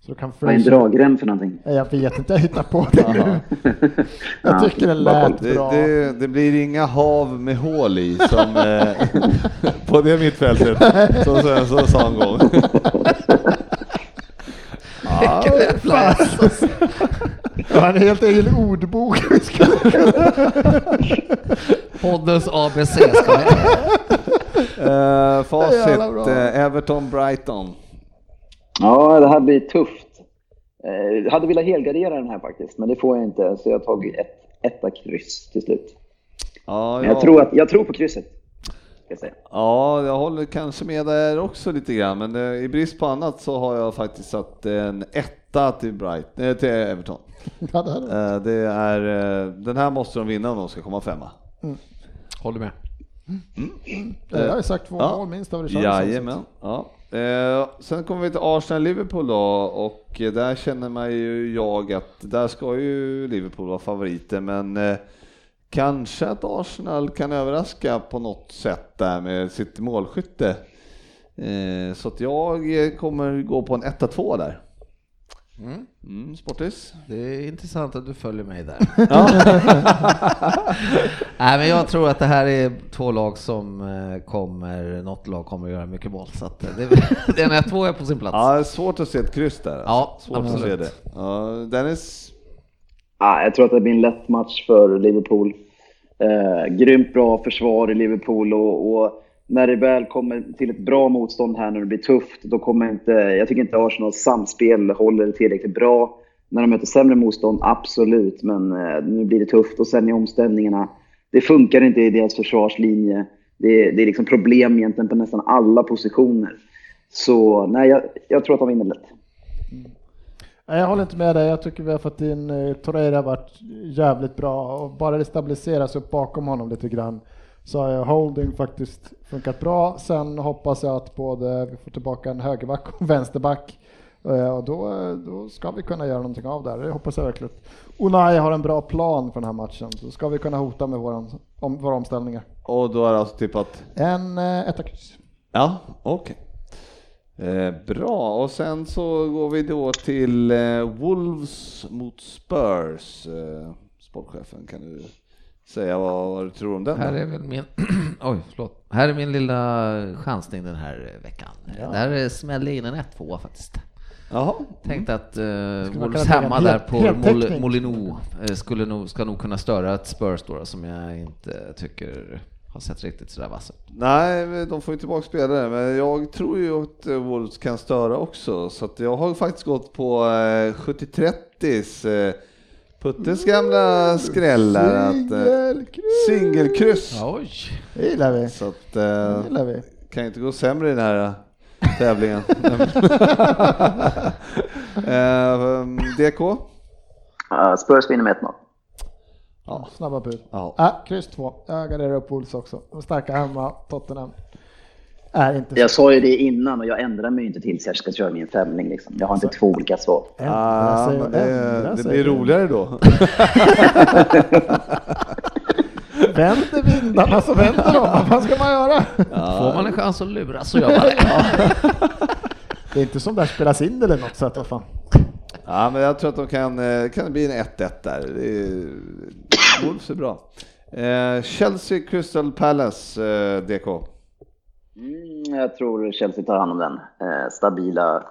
Så kan Vad är en dragrem för någonting? Jag vet inte, jag hittar på det nu. (laughs) Jag Ja, tycker det lät det, bra. det, det blir inga hav med hål i som eh, (laughs) på det mittfältet, som Svensson sa en gång. (laughs) ja, Det var en helt egen ordbok. (laughs) Poddens ABC ska eh, facit, bra. eh, Everton-Brighton. Ja, det här blir tufft. Eh, jag hade velat helgardera den här faktiskt, men det får jag inte. Så jag har tagit ett etta kryss till slut. Ja, Men jag, tror att, jag tror på krysset. Ska jag säga. Ja, jag håller kanske med där också lite grann, men eh, i brist på annat så har jag faktiskt satt en etta till, Bright, eh, till Everton. (laughs) Ja, det hade Eh, Det är, den här måste de vinna om de ska komma femma. Håller med. Jag har ju sagt två Ja. mål minst av Richarlison. Jajamän. Ja. Eh, sen kommer vi till Arsenal-Liverpool då och där känner man ju jag att där ska ju Liverpool vara favoriter men kanske att Arsenal kan överraska på något sätt där med sitt målskytte. Eh, så att jag kommer gå på en 1-2 där. Mm. Mm, Sportis? Det är intressant att du följer mig där. (laughs) Ja. (laughs) Nej, men jag tror att det här är två lag som eh, kommer, något lag kommer göra mycket mål. Så att eh, det, det är (laughs) en 1-2 är på sin plats. ja, det är svårt att se ett kryss där. alltså. Ja, svårt att se absolut. det. Ja, Dennis? Ah, jag tror att det blir en lätt match för Liverpool. Eh, grymt bra försvar i Liverpool och, och när det väl kommer till ett bra motstånd här när det blir tufft, då kommer inte, jag tycker inte Arsenals samspel håller tillräckligt bra. När de möter sämre motstånd, absolut, men eh, nu blir det tufft och sen i omställningarna, det funkar inte i deras försvarslinje. Det, det är liksom problem egentligen på nästan alla positioner. Så nej, jag, jag tror att de vinner lätt. Nej, Jag håller inte med dig. Jag tycker vi har fått in eh, Torreira har varit jävligt bra och bara det stabiliseras upp bakom honom lite grann så har holding faktiskt funkat bra. Sen hoppas jag att både vi får tillbaka en högerback och en vänsterback Eh, och då, då ska vi kunna göra någonting av det här. Det hoppas jag verkligen. Unai har en bra plan för den här matchen. Så ska vi kunna hota med våra, om, våra omställningar. Och då är det alltså tippat En eh, etta kryss. Ja, okej. Eh, bra, och sen så går vi då till eh, Wolves mot Spurs. Eh, sportchefen, kan du säga vad, vad du tror om den? Här då? är väl min, (clears throat) oj förlåt. Här är min lilla chansning den här veckan. Där smällde in en 1-2 faktiskt. Jaha, Tänkte att uh, Wolves hemma där på Mol? Molineux eh, skulle nog, ska nog kunna störa ett Spurs då, som jag inte tycker har sett riktigt sådär vass nej, men de får ju tillbaka spelare, men jag tror ju att eh, Wolves kan störa också, så att jag har faktiskt gått på eh, 70-30s eh, Puttes gamla skrällar att eh, Singelkryss! singelkryss. Oj! Det gillar vi. Så att Det eh, gillar vi. kan ju inte gå sämre i den här tävlingen. (laughs) eh, DK? Uh, Spurs vinner med 1-0. Ja. Snabba bud. Ja. Ah, kryss 2. Jag garderar upp Wolves också. De starka hemma, Tottenham. Är inte så. Jag sa ju det innan och jag ändrar mig inte tills jag ska köra min femling. Liksom. Jag har inte två olika svar. Ah, det, blir roligare då. (laughs) Vänder vindarna så vänder de. Vad ska man göra? Får man en chans att lura så gör man det. (laughs) Det är inte som det här spelas in eller något sätt. Vad fan. Ja, men jag tror att de kan, eh, kan det bli en 1-1 där. Wolves är bra. Eh, Chelsea Crystal Palace, eh, DK. Mm, jag tror Chelsea tar hand om den. Eh, stabila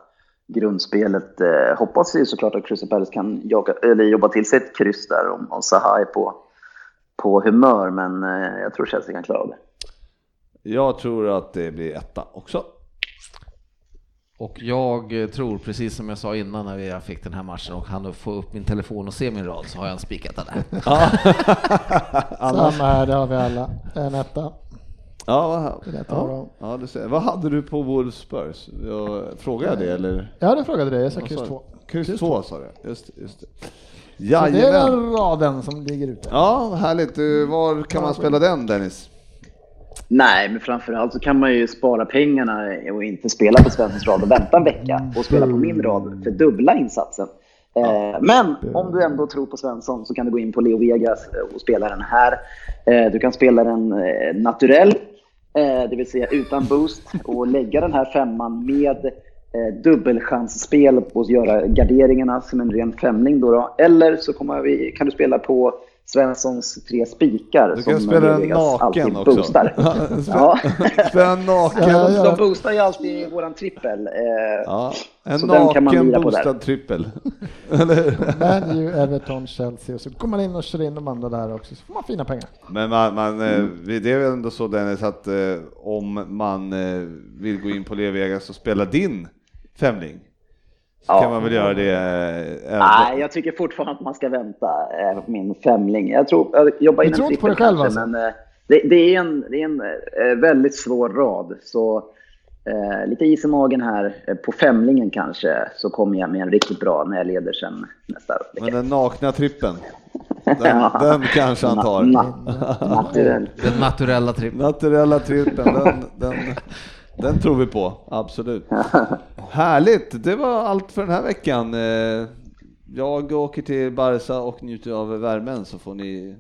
grundspelet. Eh, hoppas ju såklart att Crystal Palace kan jaga, eller jobba till sig ett kryss där om, om Zaha är på, på humör, men eh, jag tror Chelsea kan klara av det. Jag tror att det blir etta också. Och jag eh, tror, precis som jag sa innan när jag fick den här matchen och han få upp min telefon och se min rad så har jag en spikat den här. (laughs) Samma här, det har vi alla. En etta. Ja, vad, Det ja, ja, du ser. vad hade du på Wolves Spurs? Jag, frågade jag det eller? Ja, det frågade dig. Jag sa kryss sa du? 2. Kryss 2 sa du, just det. Just det. Så det är Jajamän. den raden som ligger ute. Ja, härligt. Eh, Var kan man spela den Dennis? Nej, men framförallt så kan man ju spara pengarna och inte spela på Svenssons rad och vänta en vecka och spela på min rad för dubbla insatsen. Eh, Men om du ändå tror på Svensson så kan du gå in på Leo Vegas och spela den här. Eh, Du kan spela den eh, naturell, eh, det vill säga utan boost och lägga den här femman med eh, dubbelchansspel att göra garderingarna som en ren femling. Då då. Eller så vi, kan du spela på Svenssons tre spikar Du kan som spela den naken också. boostar. (laughs) Spela- Ja. (laughs) Spela naken. Ja, De, ja. de boostar ju alltid våran trippel. Eh, Ja, en Så den kan man naken boostad där. trippel. (laughs) Man U, Everton, Chelsea och så går man in och kör in de andra där också så får man fina pengar. Men man, man, eh, det är väl ändå så Dennis att eh, om man vill gå in på Leo Vegas och spela din femling Ja. kan man väl göra det. även- Nej, jag tycker fortfarande att man ska vänta på min femling. Jag tror, jag jobbar Du tror inte på dig själv, kanske, alltså? men eh, det, det är en, det är en väldigt svår rad. Så lite is i magen här. På femlingen kanske så kommer jag med en riktigt bra när jag leder sen nästa vecka. Men den nakna trippen, (laughs) den, den kanske han tar. Na- (laughs) naturell. Den naturella trippen. Naturella trippen, den, den, den tror vi på, absolut. Härligt, det var allt för den här veckan. Eh, Jag åker till Barca och njuter av värmen så får ni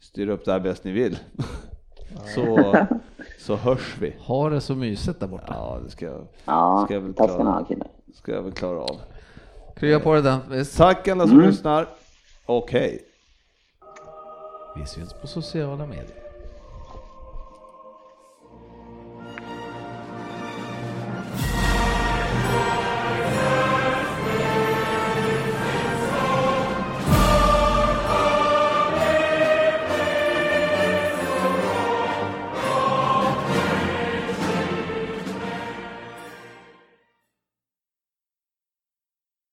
styra upp det här bäst ni vill. Så, så hörs vi. Ha det så mysigt där borta. Ja, det ska, jag- Ja, ska jag väl tack ska ni ha klara, killar. ska jag väl klara av. Krya på den. Visst. Tack alla som lyssnar och hej. Vi syns på sociala medier.